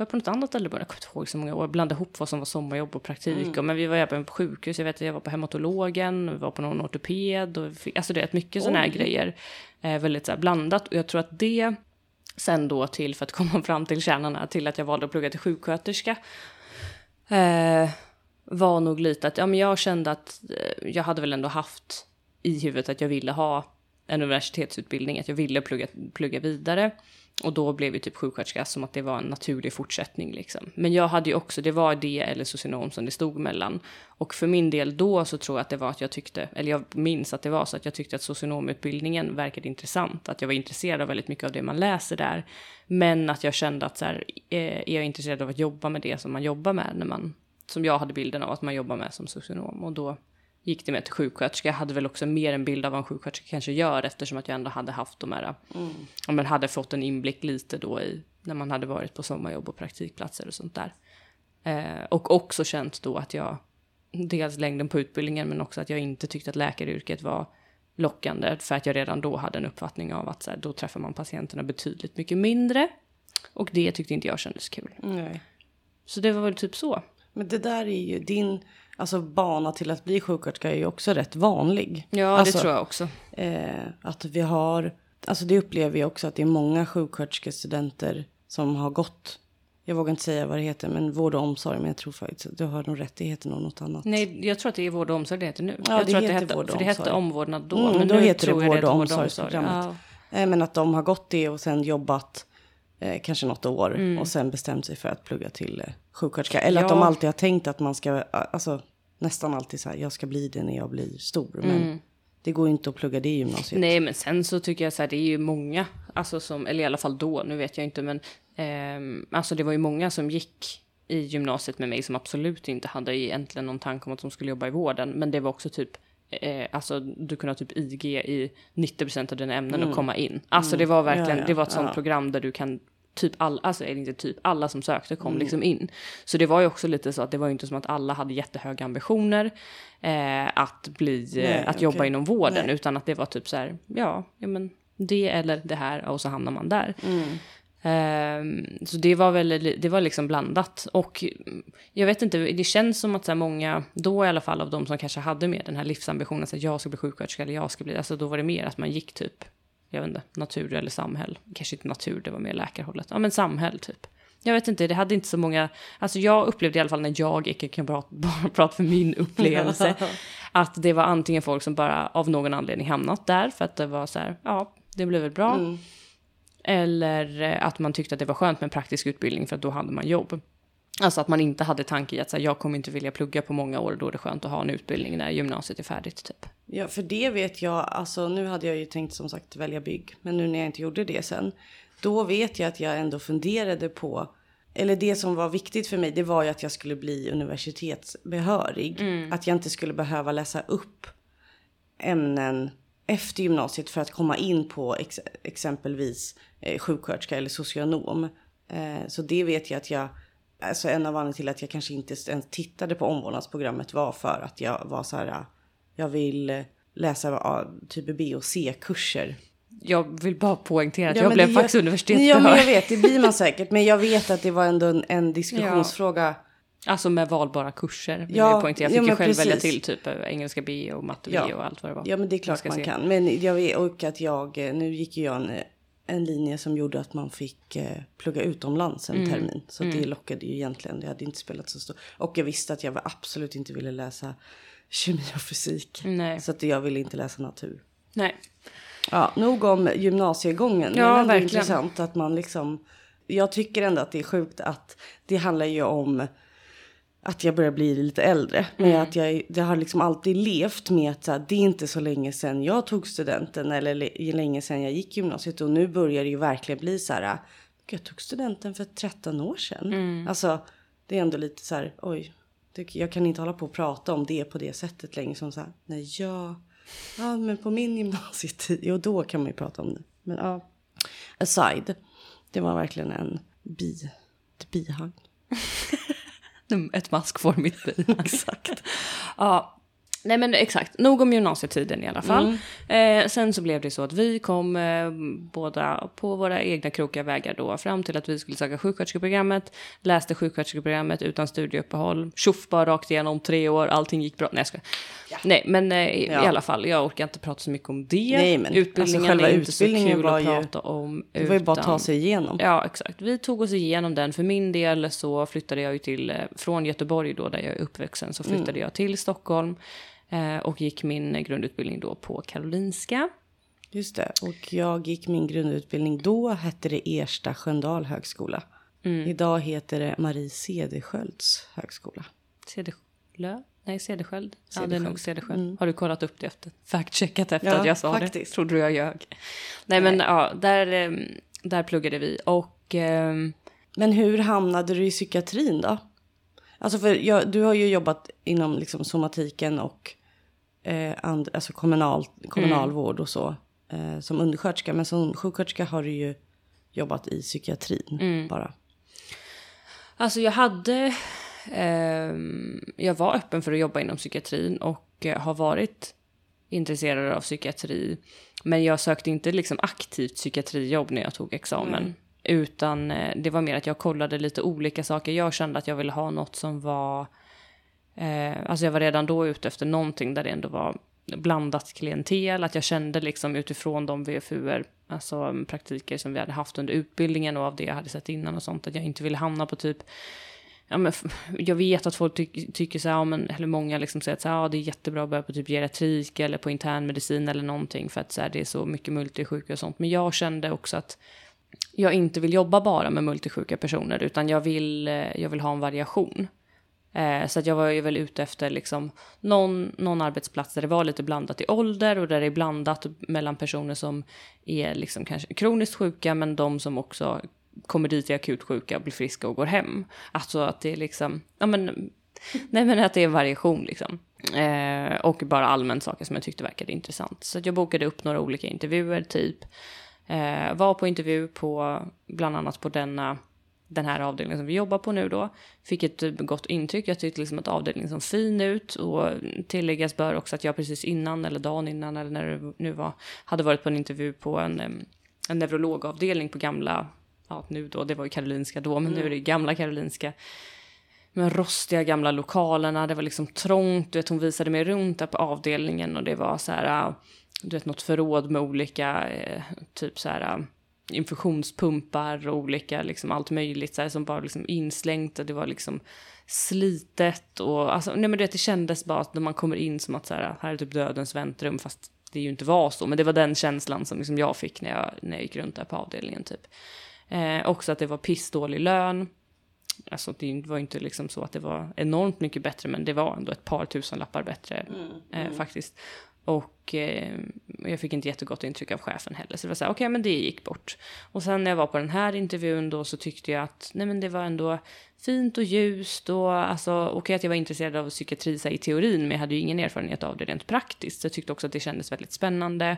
var på något annat äldreboende, jag kommer inte ihåg så många år, blandade ihop vad som var sommarjobb och praktik. Och, men vi var även på sjukhus, jag vet att jag var på hematologen, vi var på någon ortoped, och, alltså det är mycket sådana här grejer. Eh, väldigt så här blandat och jag tror att det sen då till, för att komma fram till kärnan till att jag valde att plugga till sjuksköterska. Eh, var nog lite att, ja men jag kände att eh, jag hade väl ändå haft i huvudet att jag ville ha en universitetsutbildning, att jag ville plugga, plugga vidare. Och då blev ju typ sjuksköterska som att det var en naturlig fortsättning liksom. Men jag hade ju också, det var det eller socionom som det stod mellan. Och för min del då så tror jag att det var att jag tyckte, eller jag minns att det var så att jag tyckte att socionomutbildningen verkade intressant. Att jag var intresserad av väldigt mycket av det man läser där. Men att jag kände att så här, eh, är jag intresserad av att jobba med det som man jobbar med när man, som jag hade bilden av att man jobbar med som socionom. Och då gick det med till sjuksköterska. Jag hade väl också mer en bild av vad en sjuksköterska kanske gör eftersom att jag ändå hade haft de här, mm. ja, men hade fått en inblick lite då i när man hade varit på sommarjobb och praktikplatser och sånt där. Eh, och också känt då att jag, dels längden på utbildningen men också att jag inte tyckte att läkaryrket var lockande för att jag redan då hade en uppfattning av att så här, då träffar man patienterna betydligt mycket mindre. Och det tyckte inte jag kändes kul. Nej. Så det var väl typ så. Men det där är ju din alltså bana till att bli sjuksköterska är ju också rätt vanlig. Ja, alltså, det tror jag också. Eh, att vi har, alltså det upplever jag också att det är många sjuksköterskestudenter som har gått, jag vågar inte säga vad det heter, men vård och omsorg, men jag tror faktiskt att du har nog rätt, det heter nog något annat. Nej, jag tror att det är vård och omsorg det heter nu. Ja, jag det tror heter att det hette, vård och för det hette omsorg. omvårdnad då. Mm, men då nu heter det vård och omsorgsprogrammet. Ja. Eh, Men att de har gått det och sen jobbat eh, kanske något år Mm. och sen bestämt sig för att plugga till eh, sjuksköterska. Eller att de Ja. alltid har tänkt att man ska, alltså nästan alltid så här, jag ska bli det när jag blir stor. Men det går ju inte att plugga det i gymnasiet. Mm. Nej, men sen så tycker jag så här, det är ju många, alltså som, eller i alla fall då, nu vet jag inte, men ehm, alltså det var ju många som gick i gymnasiet med mig som absolut inte hade egentligen någon tanke om att de skulle jobba i vården, men det var också typ Eh, alltså du kunde ha typ IG i 90% av dina ämnen och komma in. Alltså det var verkligen, Mm. Ja, ja, det var ett sånt ja. program där du kan typ alla, alltså eller inte typ, alla som sökte Mm. kom liksom in. Så det var ju också lite så att det var ju inte som att alla hade jättehöga ambitioner eh, att bli, eh, Nej, att jobba okej. inom vården, Nej. utan att det var typ så här, ja, ja men det eller det här och så hamnar man där. Mm. Ehm, så det var väl, det var liksom blandat. Och mm, jag vet inte, det känns som att så många, då i alla fall av de som kanske hade med den här livsambitionen, att jag ska bli sjuksköterska eller jag ska bli, alltså då var det mer att man gick typ, jag vet inte, natur eller samhäll. Kanske inte natur, det var mer läkarhållet. Ja men samhäll typ. Jag vet inte, det hade inte så många, alltså jag upplevde i alla fall när jag icke kan prata, bara prata för min upplevelse, att det var antingen folk som bara av någon anledning hamnat där för att det var så här, ja, det blev väl bra. Mm. Eller eh, att man tyckte att det var skönt med en praktisk utbildning för att då hade man jobb. Alltså att man inte hade tanke i att så här, jag kommer inte vilja plugga på många år, då är det skönt att ha en utbildning när gymnasiet är färdigt typ. Ja, för det vet jag, alltså nu hade jag ju tänkt som sagt välja bygg, men nu när jag inte gjorde det sen, då vet jag att jag ändå funderade på, eller det som var viktigt för mig, det var ju att jag skulle bli universitetsbehörig. Att jag inte skulle behöva läsa upp ämnen efter gymnasiet för att komma in på ex exempelvis eh, sjuksköterska eller socionom. Eh, så det vet jag att jag, alltså en av anledningarna till att jag kanske inte ens tittade på omvårdnadsprogrammet var för att jag var så här, eh, jag vill eh, läsa ja, typ B och C-kurser. Jag vill bara poängtera att Ja, jag blev det faktiskt gör- Ja, universitetsbehörig. men jag vet, det blir man säkert. Men jag vet att det var ändå en, en diskussionsfråga. Alltså med valbara kurser. Ja, jag. Jag ja, fick ju men själv välja precis. till typ engelska B och matte B Ja. och allt vad det var. Ja, men det är klart man se. kan. Men jag vet och att jag, nu gick ju jag en, en linje som gjorde att man fick eh, plugga utomlands en Mm. termin. Så det lockade ju egentligen. Det hade inte spelat så stor. Och jag visste att jag absolut inte ville läsa kemi och fysik. Nej. Så att jag ville inte läsa natur. Nej. Ja, nog om gymnasiegången. Ja, men ändå verkligen. intressant att man liksom... Jag tycker ändå att det är sjukt att det handlar ju om att jag börjar bli lite äldre. Men Mm. att jag, jag har liksom alltid levt med att här, det är inte så länge sedan jag tog studenten eller le- länge sedan jag gick gymnasiet. Och nu börjar det ju verkligen bli så här, jag tog studenten för 13 år sedan. Mm. Alltså, det är ändå lite så här, oj, det, jag kan inte hålla på och prata om det på det sättet längre. Som så här, nej, jag, ja, men på min gymnasietid, jo då kan man ju prata om det. Men ja, aside, det var verkligen en bi, ett bihang. Ett maskformigt bi. exakt. Ja. Nej men exakt, nog om gymnasietiden i alla fall. Eh, sen så blev det så att vi kom eh, båda på våra egna krokiga vägar då fram till att vi skulle söka sjuksköterskeprogrammet. Läste sjuksköterskeprogrammet utan studieuppehåll. Tjoff bara rakt igenom tre år, allting gick bra. Nej jag skojar. Nej men eh, i, Ja. i alla fall, jag orkar inte prata så mycket om det. Nej, men Utbildningen alltså är inte så utbildningen kul var att ju- prata om. Det var ju bara att ta sig igenom. Ja, exakt. Vi tog oss igenom den. För min del så flyttade jag ju till, eh, från Göteborg då, där jag är uppvuxen, så flyttade jag till Stockholm och gick min grundutbildning då på Karolinska. Just det. Och jag gick min grundutbildning då hette det Ersta Sköndal högskola. Mm. Idag heter det Marie Cederschiölds högskola. Cedersjölö? Nej, Cedersköld. Ja, det är nog Cederschiöld. Cedersköld. Har du kollat upp det efter? Fact-checkat efter Ja, att jag sa faktiskt. det? Trodde du jag ljög? Nej, men ja, där, eh, där pluggade vi. Och ehm, Men hur hamnade du i psykiatrin då? Alltså för jag, du har ju jobbat inom liksom somatiken och eh, and, alltså kommunal, kommunalvård och så. Eh, som undersköterska. Men som sjuksköterska har du ju jobbat i psykiatrin bara. Alltså jag hade... ehm, jag var öppen för att jobba inom psykiatrin och eh, har varit intresserad av psykiatri. Men jag sökte inte liksom aktivt psykiatrijobb när jag tog examen. Utan eh, det var mer att jag kollade lite olika saker. Jag kände att jag ville ha något som var... Eh, alltså jag var redan då ute efter någonting där det ändå var blandat klientel. Att jag kände liksom utifrån de VFUer, alltså praktiker som vi hade haft under utbildningen och av det jag hade sett innan och sånt, att jag inte ville hamna på typ Ja, men jag vet att folk ty- tycker så här, ja, men, eller många liksom säger att så här, ja, det är jättebra att börja på typ geriatrik eller på internmedicin eller någonting för att så här, det är så mycket multisjuka och sånt. Men jag kände också att jag inte vill jobba bara med multisjuka personer utan jag vill, eh, jag vill ha en variation. Eh, så att jag var ju väl ute efter liksom någon, någon arbetsplats där det var lite blandat i ålder och där det är blandat mellan personer som är liksom kanske kroniskt sjuka men de som också kommer dit i akut sjuka, blir friska och går hem. Alltså att det är liksom, ja men, nej men att det är variation liksom. Eh, och bara allmänt saker som jag tyckte verkade intressant. Så att jag bokade upp några olika intervjuer typ. Eh, var på intervju på, bland annat på denna, den här avdelningen som vi jobbar på nu då. Fick ett eh, gott intryck. Jag tyckte liksom att avdelningen såg fin ut. Och tilläggas bör också att jag precis innan, eller dagen innan, eller när det nu var, hade varit på en intervju på en, en neurologavdelning på gamla, ja nu då, det var ju Karolinska då, men nu är det ju gamla Karolinska. Men rostiga gamla lokalerna, det var liksom trångt. Du vet, hon visade mig runt där på avdelningen och det var så här, ah, du vet något förråd med olika, eh, typ så här, ah, infusionspumpar och olika, liksom allt möjligt så här, som bara liksom inslängt och det var liksom slitet och alltså, nej men det kändes bara att när man kommer in som att så här, här är typ dödens väntrum fast det ju inte var så, men det var den känslan som liksom jag fick när jag, när jag gick runt där på avdelningen typ. Eh, också att det var pissdålig lön. Alltså det var inte liksom så att det var enormt mycket bättre, men det var ändå ett par tusen lappar bättre eh, faktiskt. Och eh, jag fick inte jättegott intryck av chefen heller. Så det var så här, okej, men det gick bort. Och sen när jag var på den här intervjun då så tyckte jag att nej, men det var ändå fint och ljust och alltså okej att jag var intresserad av psykiatri här, i teorin, men jag hade ju ingen erfarenhet av det rent praktiskt. Så jag tyckte också att det kändes väldigt spännande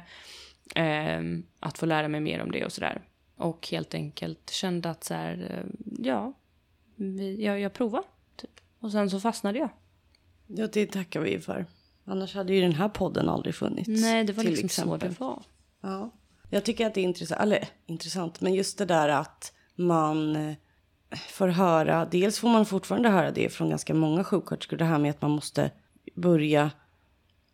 eh, att få lära mig mer om det och sådär. Och helt enkelt kände att så här, eh, ja, vi, jag, jag provar. Typ. Och sen så fastnade jag. Ja, det tackar vi för. Annars hade ju den här podden aldrig funnits. Nej, det var liksom så exempel. det var. Ja. Jag tycker att det är intressant, eller intressant, men just det där att man eh, får höra, dels får man fortfarande höra det från ganska många sjuksköterskor, det här med att man måste börja,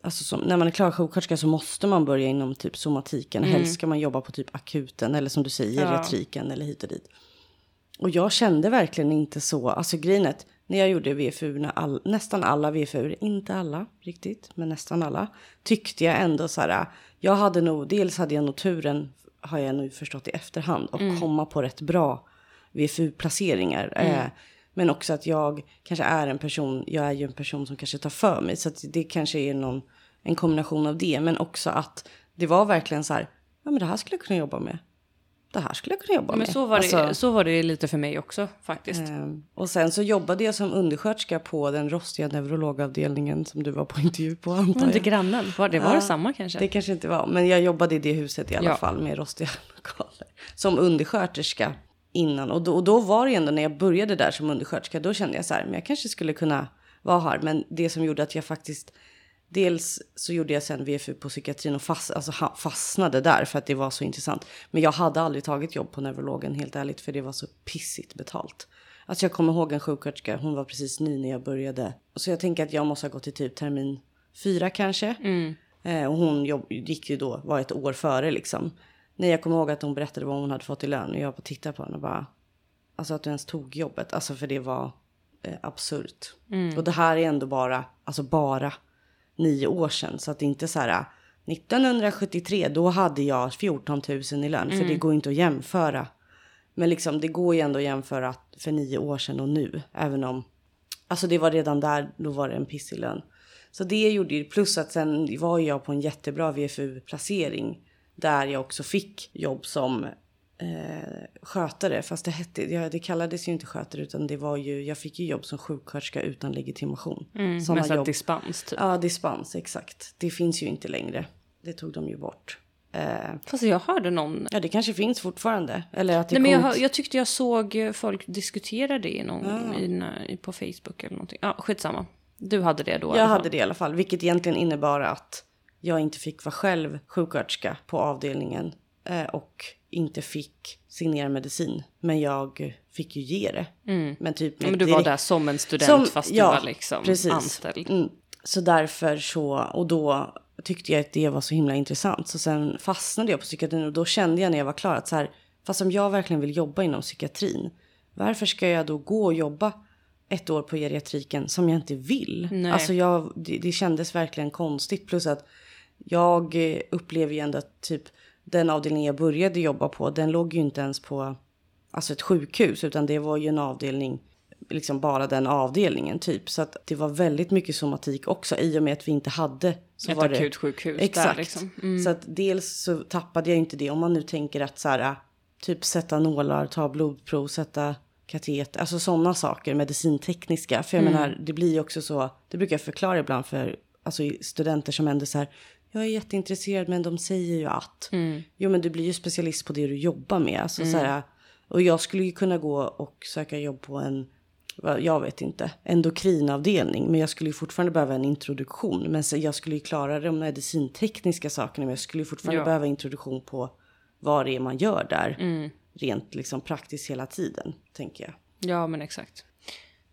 alltså som, när man är klar sjuksköterska så måste man börja inom typ somatiken, helst ska man jobba på typ akuten eller som du säger Ja. geriatriken eller hit och dit. Och jag kände verkligen inte så, alltså grejen är att när jag gjorde VFU, när all, nästan alla VFU, inte alla riktigt, men nästan alla, tyckte jag ändå så här, jag hade nog, dels hade jag nog turen, har jag nu förstått i efterhand, och komma på rätt bra VFU-placeringar. Eh, men också att jag kanske är en person, jag är ju en person som kanske tar för mig, så att det kanske är någon, en kombination av det, men också att det var verkligen så här, ja men det här skulle jag kunna jobba med. Det här skulle jag kunna jobba Men med. så var, det, Alltså- så var det lite för mig också faktiskt. Ehm, och sen så jobbade jag som undersköterska på den rostiga neurologavdelningen som du var på intervju på antar jag. grannen? Var det, var det samma kanske? Det kanske inte var, men jag jobbade i det huset i alla Ja. fall med rostiga lokaler. Som undersköterska innan. Och då, och då var det ändå när jag började där som undersköterska, då kände jag så här, men jag kanske skulle kunna vara här. Men det som gjorde att jag faktiskt, dels så gjorde jag sen VFU på psykiatrin och fast, alltså fastnade där för att det var så intressant. Men jag hade aldrig tagit jobb på neurologen helt ärligt, för det var så pissigt betalt. Alltså jag kommer ihåg en sjuksköterska, hon var precis ny när jag började. Så jag tänker att jag måste ha gått i typ termin fyra kanske. Eh, och hon jobb, gick ju då, var ett år före liksom. När jag kommer ihåg att hon berättade vad hon hade fått i lön. Och jag bara tittade på henne och bara, alltså att du ens tog jobbet. Alltså för det var eh, absurt. Och det här är ändå bara, alltså bara nio år sedan. Så att det inte så här, 1973 då hade jag 14 000 i lön. För det Mm. går inte att jämföra. Men liksom det går ju ändå att jämföra för nio år sedan och nu. Även om, alltså det var redan där, då var det en pissig lön. Så det gjorde ju, plus att sen var jag på en jättebra VFU-placering. Där jag också fick jobb som eh, skötare. Fast det, hette, ja, det kallades ju inte skötare utan det var ju, jag fick ju jobb som sjuksköterska utan legitimation. Mm, Såna med så jobb. dispens typ. Ja, dispens, exakt. Det finns ju inte längre. Det tog de ju bort. Eh, Fast jag hörde någon... ja, det kanske finns fortfarande. Eller att det Nej, men jag, jag tyckte jag såg eh, folk diskutera det i någon, i, när- i, på Facebook eller någonting. Ja, skitsamma. Du hade det då Jag hade det i alla fall, vilket egentligen innebar att jag inte fick vara själv sjuksköterska på avdelningen eh, och inte fick signera medicin. Men jag fick ju ge det. Men typ Mm. Ja, men du var där som en student Som- fast ja, du var liksom precis. anställd. Mm. Så därför så, och då tyckte jag att det var så himla intressant. Så sen fastnade jag på psykiatrin och då kände jag när jag var klar att så här, fast om jag verkligen vill jobba inom psykiatrin, varför ska jag då gå och jobba ett år på geriatriken som jag inte vill? Nej. Alltså jag, det, det kändes verkligen konstigt. Plus att jag upplever ju ändå att typ den avdelning jag började jobba på, den låg ju inte ens på alltså ett sjukhus, utan det var ju en avdelning, liksom bara den avdelningen typ. Så att det var väldigt mycket somatik också i och med att vi inte hade så Ett var det, akutsjukhus Exakt. där liksom. Mm. Så att dels så tappade jag inte det. Om man nu tänker att så här, typ sätta nålar, ta blodprov, sätta kateter, alltså sådana saker, medicintekniska. För jag Mm. menar, det blir ju också så, det brukar jag förklara ibland för alltså, studenter som ändå så här, jag är jätteintresserad men de säger ju att. Mm. Jo men du blir ju specialist på det du jobbar med. Alltså, så här, och jag skulle ju kunna gå och söka jobb på en, jag vet inte, endokrinavdelning. Men jag skulle ju fortfarande behöva en introduktion. Men så, jag skulle ju klara de medicintekniska sakerna. Men jag skulle ju fortfarande Ja. behöva introduktion på vad det är man gör där. Mm. Rent liksom praktiskt hela tiden, tänker jag. Ja, men exakt.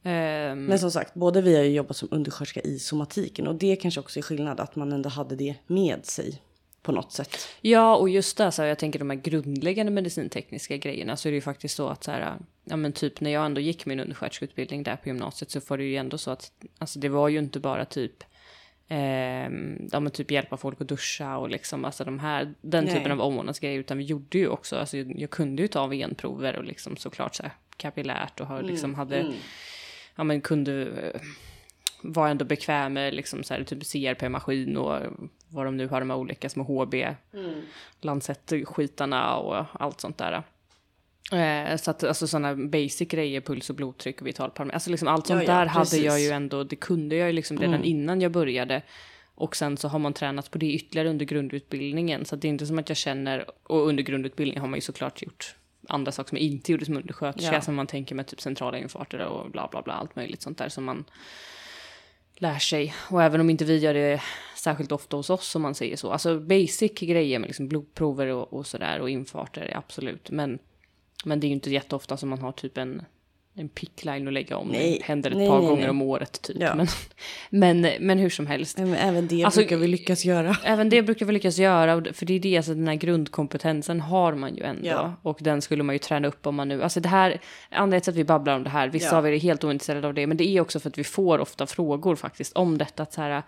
Ehm, Men som sagt, både vi har ju jobbat som undersköterska i somatiken. Och det kanske också är skillnad att man ändå hade det med sig på något sätt. Ja, och just det, så här, jag tänker de här grundläggande medicintekniska grejerna så är det ju faktiskt så att så här, ja men typ när jag ändå gick min undersköterskeutbildning där på gymnasiet så var det ju ändå så att, alltså det var ju inte bara typ, ehm, ja men typ hjälpa folk att duscha och liksom, alltså de här, den Nej. typen av omvårdnadsgrejer, utan vi gjorde ju också, alltså jag, kunde ju ta venprover och liksom såklart så här kapillärt och har, liksom hade, ja men kunde eh, var ändå bekväm med liksom så här, typ CRP-maskin och vad de nu har de här olika små HB, Lancet-skitarna och allt sånt där. Eh, så att alltså sådana basic grejer, puls och blodtryck och vitalparametrar, alltså liksom allt sånt Ja, ja, där hade jag precis. ju ändå, det kunde jag ju liksom redan innan jag började. Och sen så har man tränat på det ytterligare under grundutbildningen. Så det är inte som att jag känner, och under grundutbildningen har man ju såklart gjort andra saker som jag inte gjorde som undersköterska. Ja. Som man tänker med typ centrala infarter och bla bla bla, allt möjligt sånt där som man lär sig. Och även om inte vi gör det särskilt ofta hos oss om man säger så. Alltså basic grejer med liksom blodprover och, och sådär och infarter, absolut. Men, men det är ju inte jätteofta som man har typ en, en pickline att lägga om. Nej. Det händer ett Nej, par nej, gånger om året typ. Ja. Men, men, men hur som helst. Men även det Alltså, brukar vi lyckas göra. Även det brukar vi lyckas göra, för det är det, alltså den här grundkompetensen har man ju ändå. Ja. Och den skulle man ju träna upp om man nu, alltså det här, anledningen till att vi babblar om det här, vissa Ja. av er är helt ointresserade av det, men det är också för att vi får ofta frågor faktiskt om detta, att så här,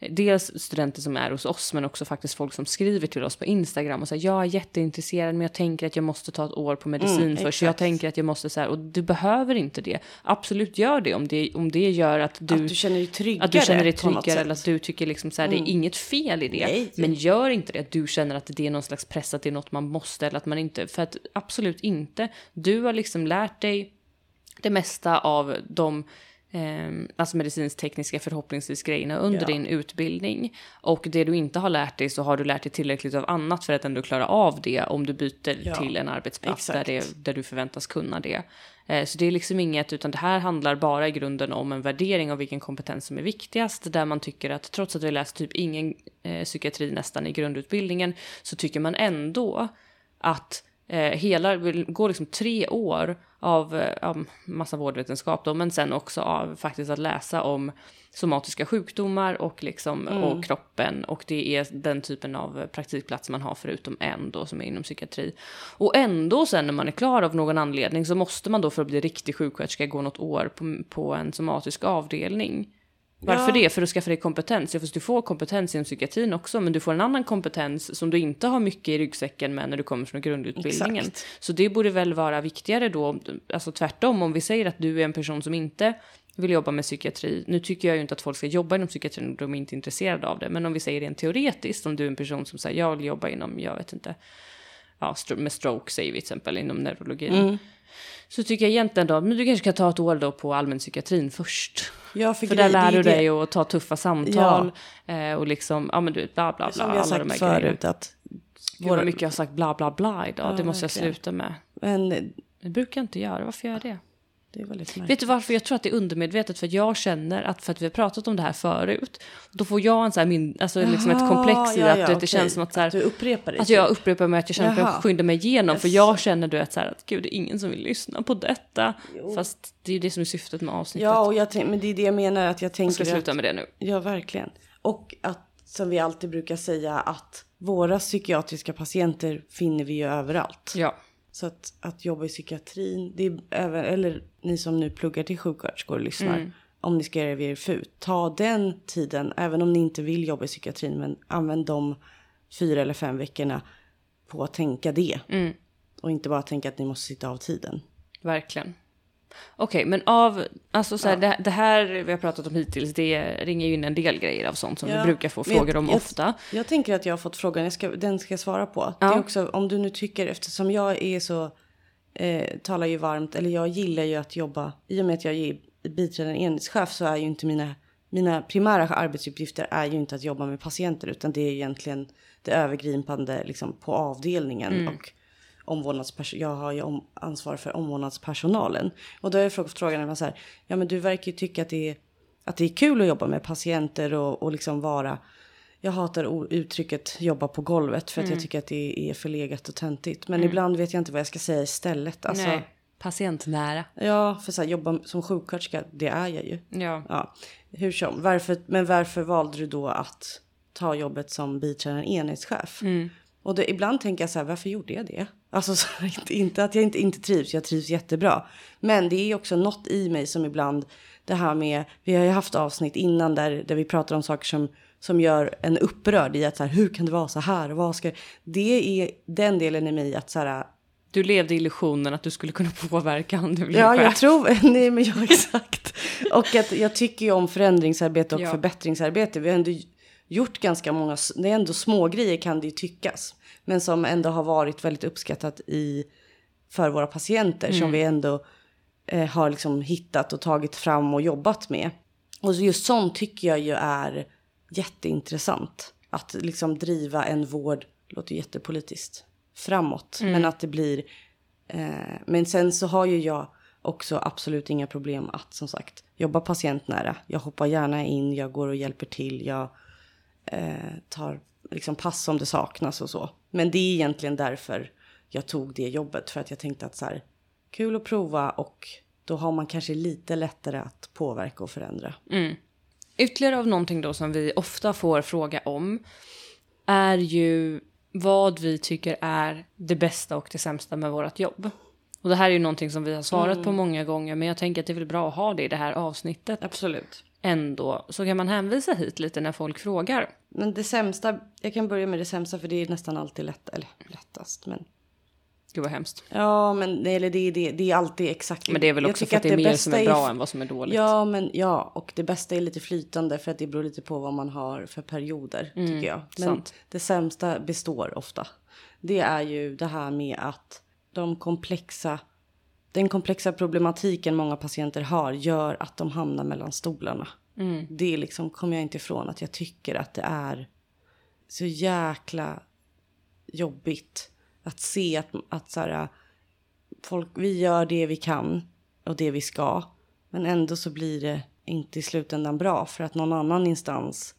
Dels studenter som är hos oss, men också faktiskt folk som skriver till oss på Instagram och säger jag är jätteintresserad, men jag tänker att jag måste ta ett år på medicin Mm, först. Jag tänker att jag måste så här, och du behöver inte det. Absolut gör det om det, om det gör att du, att du känner dig tryggare. att du känner dig tryggare eller att du tycker liksom så här, det är inget fel i det. Nej. Men gör inte det att du känner att det är någon slags press, att det är något man måste eller att man inte, för att absolut inte. Du har liksom lärt dig det mesta av de eh, alltså medicinskt-tekniska förhoppningsvis grejerna under Ja. din utbildning. Och det du inte har lärt dig så har du lärt dig tillräckligt av annat för att ändå klara av det om du byter Ja, till en arbetsplats där, det, där du förväntas kunna det. Eh, så det är liksom inget, utan det här handlar bara i grunden om en värdering av vilken kompetens som är viktigast, där man tycker att trots att vi läst typ ingen eh, psykiatri nästan i grundutbildningen, så tycker man ändå att eh, hela, går liksom tre år av, eh, av massa vårdvetenskap då, men sen också av faktiskt att läsa om somatiska sjukdomar och liksom och kroppen och det är den typen av praktikplats man har förutom en då som är inom psykiatri. Och ändå sen när man är klar av någon anledning så måste man då för att bli riktig sjuksköterska gå något år på, på en somatisk avdelning. Varför Ja. det? För att skaffa dig kompetens. Ja, fast du får kompetens inom psykiatrin också, men du får en annan kompetens som du inte har mycket i ryggsäcken med när du kommer från grundutbildningen. Exakt. Så det borde väl vara viktigare då, alltså tvärtom, om vi säger att du är en person som inte vill jobba med psykiatri. Nu tycker jag ju inte att folk ska jobba inom psykiatrin om de är inte intresserade av det, men om vi säger rent teoretiskt, om du är en person som säger jag vill jobba inom, jag vet inte, ja, med stroke säger vi till exempel inom neurologin. Mm. Så tycker jag egentligen då, men du kanske ska ta ett år då på allmänpsykiatrin först. Ja, För grej- där lär är du det- dig att ta tuffa samtal eh, och liksom, ja men du vet, bla bla bla. Som vi har sagt här grejerna. förut att... Gud vad mycket jag har sagt bla bla bla idag, det måste jag verkligen. sluta med. Men Det brukar jag inte göra, varför gör jag det? Det är väldigt märkligt. Vet du varför? Jag tror att det är undermedvetet för att jag känner att för att vi har pratat om det här förut, då får jag en så här min, alltså liksom ett Jaha, komplex i ja, att ja, det okej. känns som att så här, Du upprepar det. att jag upprepar mig att jag känner att jag Jaha. skyndar mig igenom för Yes. jag känner du vet så här att gud det är ingen som vill lyssna på detta. Fast det är ju det som är syftet med avsnittet. Ja, och jag men det är det jag menar att jag jag tänker ska att, sluta med det nu. Ja, verkligen. Och att, som vi alltid brukar säga, att våra psykiatriska patienter finner vi ju överallt. Ja. Så att, att jobba i psykiatrin, det är även, eller ni som nu pluggar till sjuksköterskor och lyssnar, Mm. om ni ska göra er FUT, ta den tiden, även om ni inte vill jobba i psykiatrin, men använd de fyra eller fem veckorna på att tänka det. Mm. Och inte bara tänka att ni måste sitta av tiden. Verkligen. Okej, men av, alltså så här, det, det här vi har pratat om hittills, det ringer ju in en del grejer av sånt som Ja, vi brukar få frågor om jag, ofta. Jag tänker att jag har fått frågan, jag ska, den ska jag svara på. Ja. Det är också, om du nu tycker, eftersom jag är så, eh, talar ju varmt, eller jag gillar ju att jobba, i och med att jag är biträdande enhetschef så är ju inte mina, mina primära arbetsuppgifter är ju inte att jobba med patienter, utan det är egentligen det övergripande liksom, på avdelningen. Mm. Och omvårdnadspers- jag har ju om, ansvar för omvårdnadspersonalen. Och då har jag frågat frågan, så här, ja men du verkar ju tycka att det är, att det är kul att jobba med patienter och, och liksom vara, jag hatar uttrycket jobba på golvet för att Mm. jag tycker att det är förlegat och töntigt. Men ibland vet jag inte vad jag ska säga istället. Alltså, Nej, patientnära. Ja, för så här, jobba som sjuksköterska, det är jag ju. Ja. Ja, hur som. Varför, men varför valde du då att ta jobbet som biträdande enhetschef? Mm. Och då, ibland tänker jag så här, varför gjorde jag det? Alltså så, inte, inte att jag inte, inte trivs, jag trivs jättebra. Men det är också något i mig som ibland, det här med, vi har ju haft avsnitt innan där, där vi pratar om saker som, som gör en upprörd i att så här, hur kan det vara så här? Vad ska, det är den delen i mig att så här, Du levde i illusionen att du skulle kunna påverka om du blev Ja, jag tror, nej men ja exakt. Och att jag tycker ju om förändringsarbete och Ja. förbättringsarbete. Vi har ändå gjort ganska många, det är ändå små grejer kan det ju tyckas. Men som ändå har varit väldigt uppskattat i, för våra patienter som vi ändå eh, har liksom hittat och tagit fram och jobbat med. Och just sånt tycker jag ju är jätteintressant. Att liksom driva en vård, låter jättepolitiskt, framåt. Men att det blir Eh, men sen så har ju jag också absolut inga problem att som sagt jobba patientnära. Jag hoppar gärna in, jag går och hjälper till, jag eh, tar liksom pass om det saknas och så. Men det är egentligen därför jag tog det jobbet. För att jag tänkte att så här, kul att prova och då har man kanske lite lättare att påverka och förändra. Ytterligare av någonting då som vi ofta får fråga om är ju vad vi tycker är det bästa och det sämsta med vårt jobb. Och det här är ju någonting som vi har svarat på många gånger men jag tänker att det är väl bra att ha det i det här avsnittet Absolut. Ändå. Så kan man hänvisa hit lite när folk frågar. Men det sämsta, jag kan börja med det sämsta för det är nästan alltid lätt, eller lättast. Men Gud vad hemskt. Ja, men det, eller det, det, det är alltid exakt. Men det är väl också för att det är mer som är bra än vad som är dåligt. Ja, men ja, och det bästa är lite flytande för att det beror lite på vad man har för perioder tycker jag. Men Mm, sant. det sämsta består ofta. Det är ju det här med att de komplexa, den komplexa problematiken många patienter har gör att de hamnar mellan stolarna. Mm. Det liksom kommer jag inte ifrån att jag tycker att det är så jäkla jobbigt att se att, att så här, folk, vi gör det vi kan och det vi ska. Men ändå så blir det inte i slutändan bra för att någon annan instans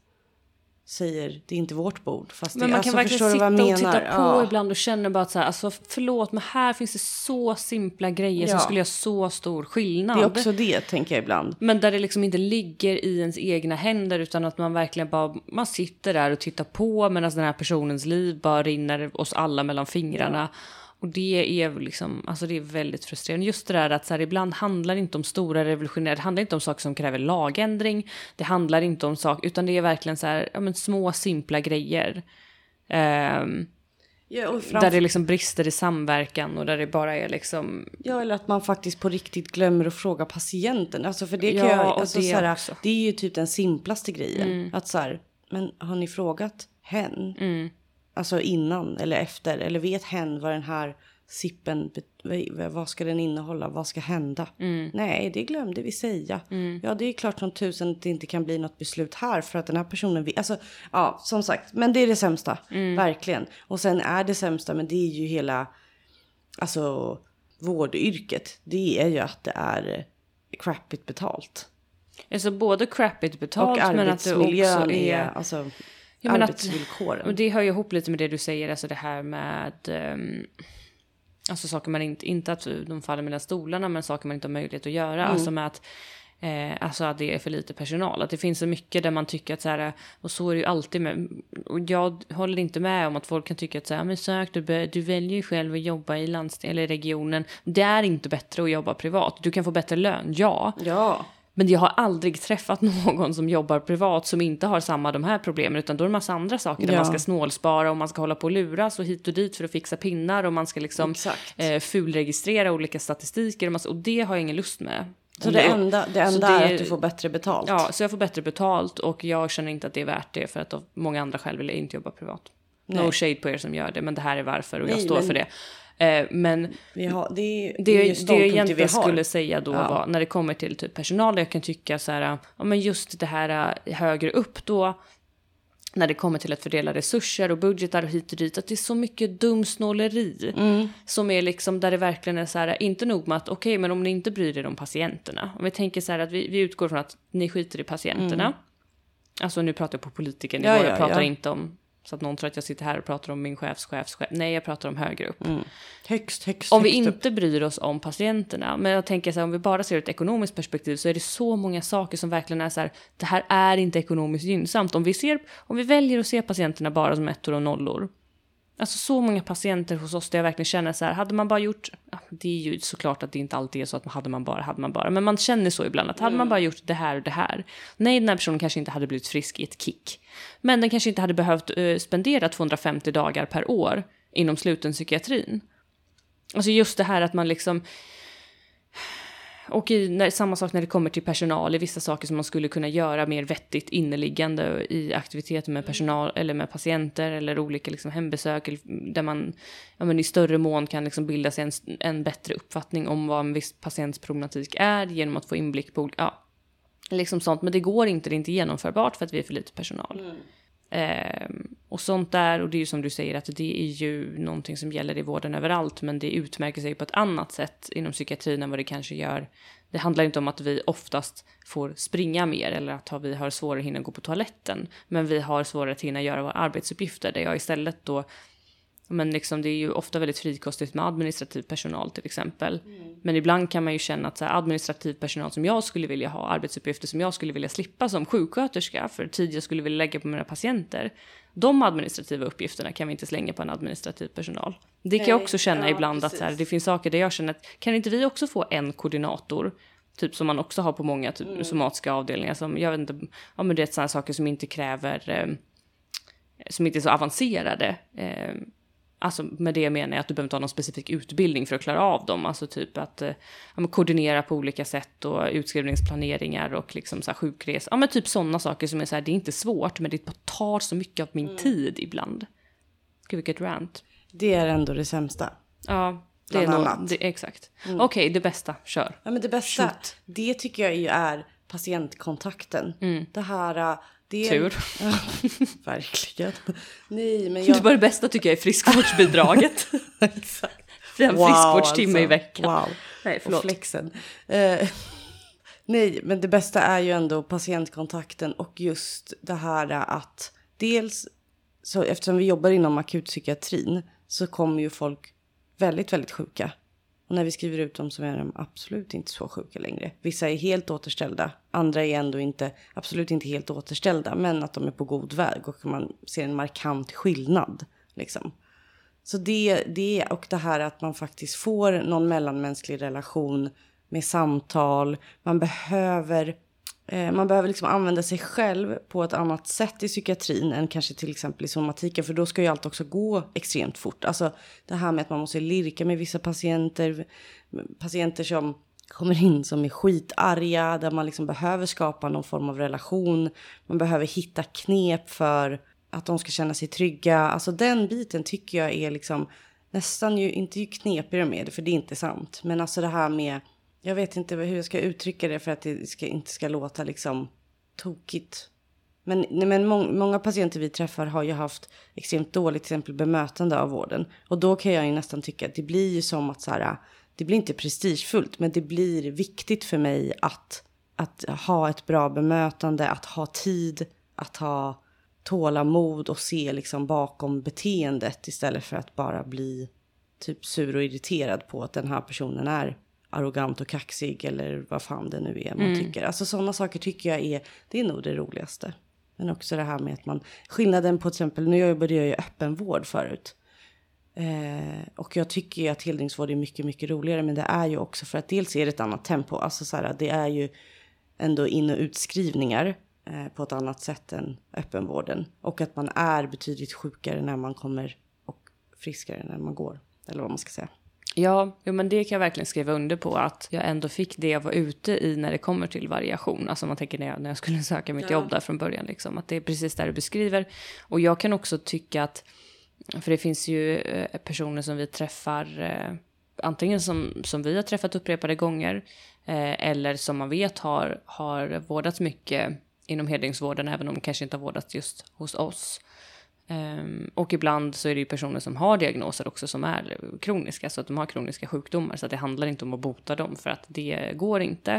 säger det är inte vårt bord. Fast Men det, man kan alltså, förstår verkligen sitta och titta på Ja. ibland och känna bara att så här, alltså förlåt men här finns det så simpla grejer som Ja. skulle göra så stor skillnad. Det är också det tänker jag ibland. Men där det liksom inte ligger i ens egna händer utan att man verkligen bara, man sitter där och tittar på medan den här personens liv bara rinner oss alla mellan fingrarna. Och det är liksom, alltså det är väldigt frustrerande. Just det där att så här, ibland handlar det inte om stora revolutionära, det handlar inte om saker som kräver lagändring. Det handlar inte om saker, utan det är verkligen så här, ja men små simpla grejer. Um, Ja, där det liksom brister i samverkan och där det bara är liksom... Ja, eller att man faktiskt på riktigt glömmer att fråga patienten. Alltså för det kan Ja, jag, alltså, det så här, det är ju typ den simplaste grejen. Mm. Att så här, men har ni frågat hen? Mm. Alltså innan eller efter? Eller vet hen vad den här sippen, vad- ska den innehålla? Vad ska hända? Mm. Nej, det glömde vi säga. Ja, det är klart som tusen att det inte kan bli något beslut här för att den här personen vill. Alltså, ja, som sagt, men det är det sämsta. Mm. Verkligen. Och sen är det sämsta, men det är ju hela, alltså vårdyrket. Det är ju att det är crappigt betalt. Alltså både crappigt betalt och men att det också är... är, alltså Ja, men att- arbetsvillkoren. Och det hör ju ihop lite med det du säger, alltså det här med... Um, alltså saker man inte, inte att de faller mellan stolarna, men saker man inte har möjlighet att göra. Alltså med att, eh, alltså att det är för lite personal. Att det finns så mycket där man tycker att så här, och så är det ju alltid med, och jag håller inte med om att folk kan tycka att så här, men sök, du, du väljer ju själv att jobba i landsting eller i regionen. Det är inte bättre att jobba privat. Du kan få bättre lön, ja. Ja, Men jag har aldrig träffat någon som jobbar privat som inte har samma de här problemen utan då är det en massa andra saker där Ja. man ska snålspara och man ska hålla på och luras och hit och dit för att fixa pinnar och man ska liksom eh, fulregistrera olika statistiker och, massa, och det har jag ingen lust med. så det enda, det enda det är att du får bättre betalt. Ja, så jag får bättre betalt och jag känner inte att det är värt det för att många andra skäl vill jag inte jobba privat. No Nej. shade på er som gör det, men det här är varför och jag Nej, står men- för det. Eh, men har, det, är, det, det är det jag egentligen skulle säga då Ja. var när det kommer till typ personal, jag kan tycka så här, ja men just det här äh, högre upp då, när det kommer till att fördela resurser och budgetar och hit och dit, att det är så mycket dumsnåleri Mm. som är liksom där det verkligen är så här, inte nog med att okej, men om ni inte bryr er om patienterna, om vi tänker så här att vi, vi utgår från att ni skiter i patienterna, alltså nu pratar jag på politikernivå, Mm. Ja, ja, jag pratar ja. inte om så att någon tror att jag sitter här och pratar om min chefs chefs chef. Nej, jag pratar om högre upp. Högst, högst, Om vi högst upp. inte bryr oss om patienterna, men jag tänker så här, om vi bara ser ur ett ekonomiskt perspektiv så är det så många saker som verkligen är så här, det här är inte ekonomiskt gynnsamt. Om vi, ser, om vi väljer att se patienterna bara som ettor och nollor, alltså så många patienter hos oss där jag verkligen känner så här, hade man bara gjort, ja, det är ju såklart att det inte alltid är så att hade man bara, hade man bara, men man känner så ibland att hade man bara gjort det här och det här, nej den här personen kanske inte hade blivit frisk i ett kick, men den kanske inte hade behövt eh, spendera 250 dagar per år inom sluten psykiatrin. Alltså just det här att man liksom... Och i, när, samma sak när det kommer till personal, i vissa saker som man skulle kunna göra mer vettigt inneliggande i aktiviteter med personal eller med patienter eller olika liksom hembesök där man ja, men i större mån kan liksom bilda sig en, en bättre uppfattning om vad en viss patients problematik är genom att få inblick på ja, liksom sånt. Men det går inte, det är inte genomförbart för att vi är för lite personal. Ehm, och sånt där, och det är ju som du säger att det är ju någonting som gäller i vården överallt, men det utmärker sig på ett annat sätt inom psykiatrin än vad det kanske gör. Det handlar inte om att vi oftast får springa mer eller att vi har svårare att hinna gå på toaletten, men vi har svårare att hinna göra våra arbetsuppgifter där jag istället då men liksom det är ju ofta väldigt frikostigt med administrativ personal till exempel. Men ibland kan man ju känna att så här, administrativ personal som jag skulle vilja ha, arbetsuppgifter som jag skulle vilja slippa som sjuksköterska för tid jag skulle vilja lägga på mina patienter. De administrativa uppgifterna kan vi inte slänga på en administrativ personal. Det kan jag också känna ja, ibland att så här, precis. det finns saker där jag känner att kan inte vi också få en koordinator? Typ som man också har på många typ, somatiska avdelningar som, jag vet inte, ja men det är sådana saker som inte kräver eh, som inte är så avancerade. Eh, alltså med det menar jag att du behöver inte ha någon specifik utbildning för att klara av dem. Alltså typ att eh, ja, koordinera på olika sätt och utskrivningsplaneringar och liksom så här sjukresor. Ja men typ sådana saker som är så här, det är inte svårt men det tar så mycket av min tid ibland. Gud vilket rant. Det är ändå det sämsta. Ja, det är nog, det, exakt. Okej, det bästa, kör. Ja, men det bästa, Shoot. det tycker jag ju är patientkontakten. Det här... Det Tur. Ja, verkligen. Nej, men Det jag... var det bästa tycker jag är friskvårdsbidraget. Exakt. En friskvårdstimme i veckan. Wow. Nej, Och förlåt. flexen. Eh, nej, men det bästa är ju ändå patientkontakten och just det här att dels så eftersom vi jobbar inom akutpsykiatrin så kommer ju folk väldigt, väldigt sjuka. Och när vi skriver ut dem så är de absolut inte så sjuka längre. Vissa är helt återställda, andra är ändå inte, absolut inte helt återställda, men att de är på god väg och man ser en markant skillnad. Liksom. Så det, det och det här att man faktiskt får någon mellanmänsklig relation med samtal. Man behöver, Eh, man behöver liksom använda sig själv på ett annat sätt i psykiatrin än kanske till exempel i somatiken. För då ska ju allt också gå extremt fort. Alltså det här med att man måste lirka med vissa patienter. Patienter som kommer in som är skitarga, där man liksom behöver skapa någon form av relation. Man behöver hitta knep för att de ska känna sig trygga. Alltså den biten tycker jag är liksom nästan ju, inte ju knepigare med det, för det är inte sant. Men alltså det här med, jag vet inte hur jag ska uttrycka det för att det ska, inte ska låta liksom tokigt. Men, nej, men må, många patienter vi träffar har ju haft extremt dåligt till exempel bemötande av vården. Och då kan jag ju nästan tycka att det blir ju som att så här, det blir inte prestigefullt, men det blir viktigt för mig att, att ha ett bra bemötande, att ha tid, att ha tålamod och se liksom bakom beteendet istället för att bara bli typ sur och irriterad på att den här personen är arrogant och kaxig eller vad fan det nu är man mm. tycker. Alltså sådana saker tycker jag är, det är nog det roligaste. Men också det här med att man, skillnaden på till exempel, nu jobbade jag ju öppenvård förut. Eh, och jag tycker ju att heldygnsvård är mycket, mycket roligare. Men det är ju också för att dels är det ett annat tempo. Alltså så här, det är ju ändå in och utskrivningar eh, på ett annat sätt än öppenvården. Och att man är betydligt sjukare när man kommer och friskare när man går. Eller vad man ska säga. Ja, jo, men det kan jag verkligen skriva under på att jag ändå fick det jag var ute i när det kommer till variation. Alltså man tänker när jag, när jag skulle söka mitt ja. jobb där från början, liksom, att det är precis där du beskriver. Och jag kan också tycka att för det finns ju eh, personer som vi träffar, eh, antingen som, som vi har träffat upprepade gånger, eh, eller som man vet har, har vårdats mycket inom hedlingsvården, även om de kanske inte har vårdats just hos oss. Um, och ibland så är det ju personer som har diagnoser också som är kroniska, så att de har kroniska sjukdomar, så att det handlar inte om att bota dem, för att det går inte.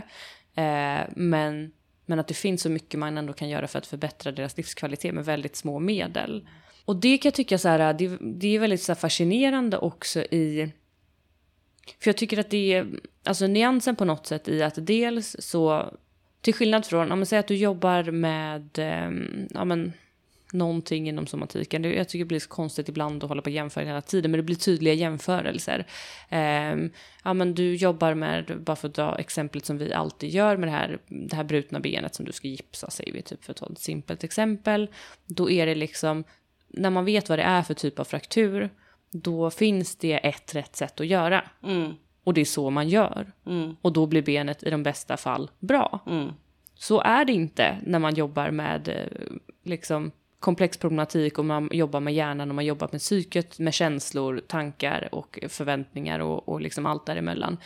Uh, men, men att det finns så mycket man ändå kan göra för att förbättra deras livskvalitet med väldigt små medel. Och det kan jag tycka så här, det, det är väldigt så fascinerande också i... För jag tycker att det är, alltså nyansen på något sätt i att dels så, till skillnad från, om man säger att du jobbar med, ehm, ja men, någonting inom somatiken. Jag tycker det blir så konstigt ibland att hålla på och jämföra hela tiden, men det blir tydliga jämförelser. Um, ja, men du jobbar med, bara för att dra exemplet som vi alltid gör med det här, det här brutna benet som du ska gipsa, säger vi, typ för att ta ett simpelt exempel. Då är det liksom, när man vet vad det är för typ av fraktur, då finns det ett rätt sätt att göra. Mm. Och det är så man gör. Mm. Och då blir benet i de bästa fall bra. Mm. Så är det inte när man jobbar med eh, liksom, komplex problematik och man jobbar med hjärnan och man jobbar med psyket, med känslor, tankar och förväntningar och, och liksom allt däremellan.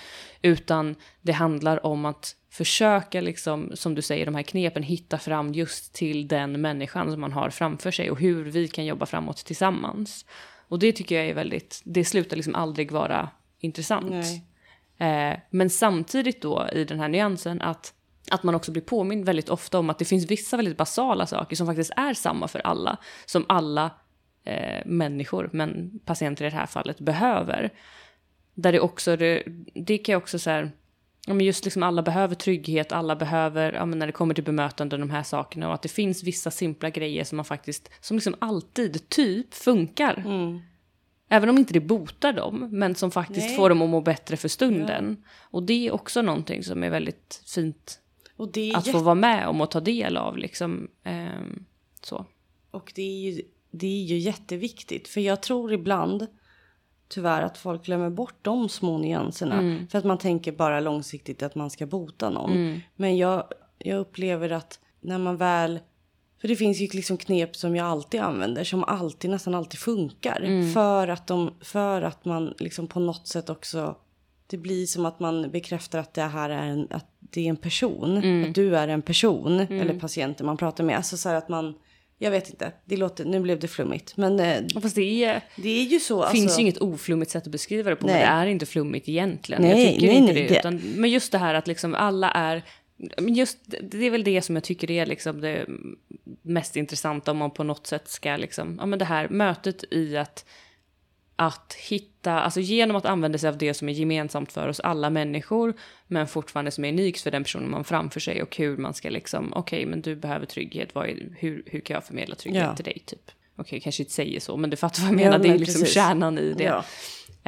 Utan det handlar om att försöka, liksom, som du säger, de här knepen hitta fram just till den människan som man har framför sig och hur vi kan jobba framåt tillsammans. Och det tycker jag är väldigt, det slutar liksom aldrig vara intressant. Eh, men samtidigt då i den här nyansen att att man också blir påmind väldigt ofta om att det finns vissa väldigt basala saker som faktiskt är samma för alla, som alla eh, människor, men patienter i det här fallet, behöver. Där det också, det, det kan jag också så här, ja, men just liksom alla behöver trygghet, alla behöver, ja, men när det kommer till bemötande, de här sakerna och att det finns vissa simpla grejer som man faktiskt, som liksom alltid typ funkar. Mm. Även om inte det botar dem, men som faktiskt Nej. får dem att må bättre för stunden. Ja. Och det är också någonting som är väldigt fint att jätte... få vara med om och ta del av. Liksom, eh, så. Och det är, ju, det är ju jätteviktigt. För jag tror ibland tyvärr att folk glömmer bort de små nyanserna. Mm. För att man tänker bara långsiktigt att man ska bota någon. Mm. Men jag, jag upplever att när man väl... För det finns ju liksom knep som jag alltid använder. Som alltid, nästan alltid funkar. Mm. För, att de, för att man liksom på något sätt också... Det blir som att man bekräftar att det här är en, att det är en person. Mm. Att du är en person. Mm. Eller patienten man pratar med. Alltså så här att man... Jag vet inte, det låter, nu blev det flummigt. Men eh, Fast det är, det är ju så. finns alltså, ju inget oflummigt sätt att beskriva det på. Nej. Men det är inte flummigt egentligen. Nej, jag tycker nej, inte nej, det, utan, Men just det här att liksom alla är... Just, det är väl det som jag tycker är liksom det mest intressanta om man på något sätt ska liksom, ja men det här mötet i att att hitta, alltså genom att använda sig av det som är gemensamt för oss alla människor, men fortfarande som är unikt för den personen man framför sig och hur man ska liksom, okej, okay, men du behöver trygghet, vad är, hur, hur kan jag förmedla trygghet ja. till dig typ? okej, kanske inte säger så, men du fattar vad jag menar. Ja, det är men liksom precis. kärnan i det. Ja.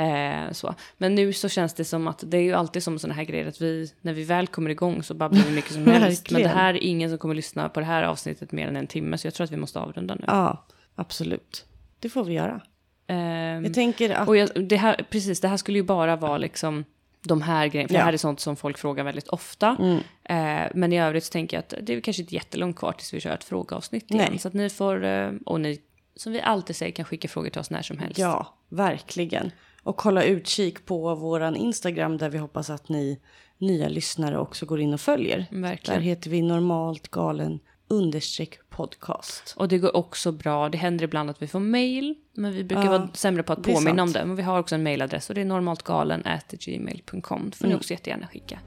Eh, så. Men nu så känns det som att det är ju alltid som sådana här grejer att vi, när vi väl kommer igång så babblar vi mycket som helst. men det här är ingen som kommer lyssna på det här avsnittet mer än en timme, så jag tror att vi måste avrunda nu. ja, absolut. Det får vi göra. Ehm, Jag tänker att... och jag, det här, precis, det här skulle ju bara vara liksom de här grejerna, för Ja. det här är sånt som folk frågar väldigt ofta. Mm. Eh, men i övrigt så tänker jag att det är kanske inte jättelångt kvar tills vi kör ett frågeavsnitt igen. Nej. Så att ni får, eh, och ni, som vi alltid säger, kan skicka frågor till oss när som helst. Ja, verkligen. Och kolla utkik på våran Instagram där vi hoppas att ni nya lyssnare också går in och följer. Verkligen. Där heter vi normalt galen understreck podcast. Och det går också bra. Det händer ibland att vi får mail, men vi brukar Ja, vara sämre på att påminna om det. Men vi har också en mailadress och det är normaltgalen.gmail.com. Det får ni Mm. också jättegärna skicka.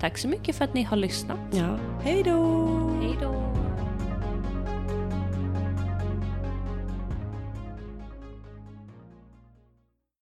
Tack så mycket för att ni har lyssnat. Ja, hej då! Hej då!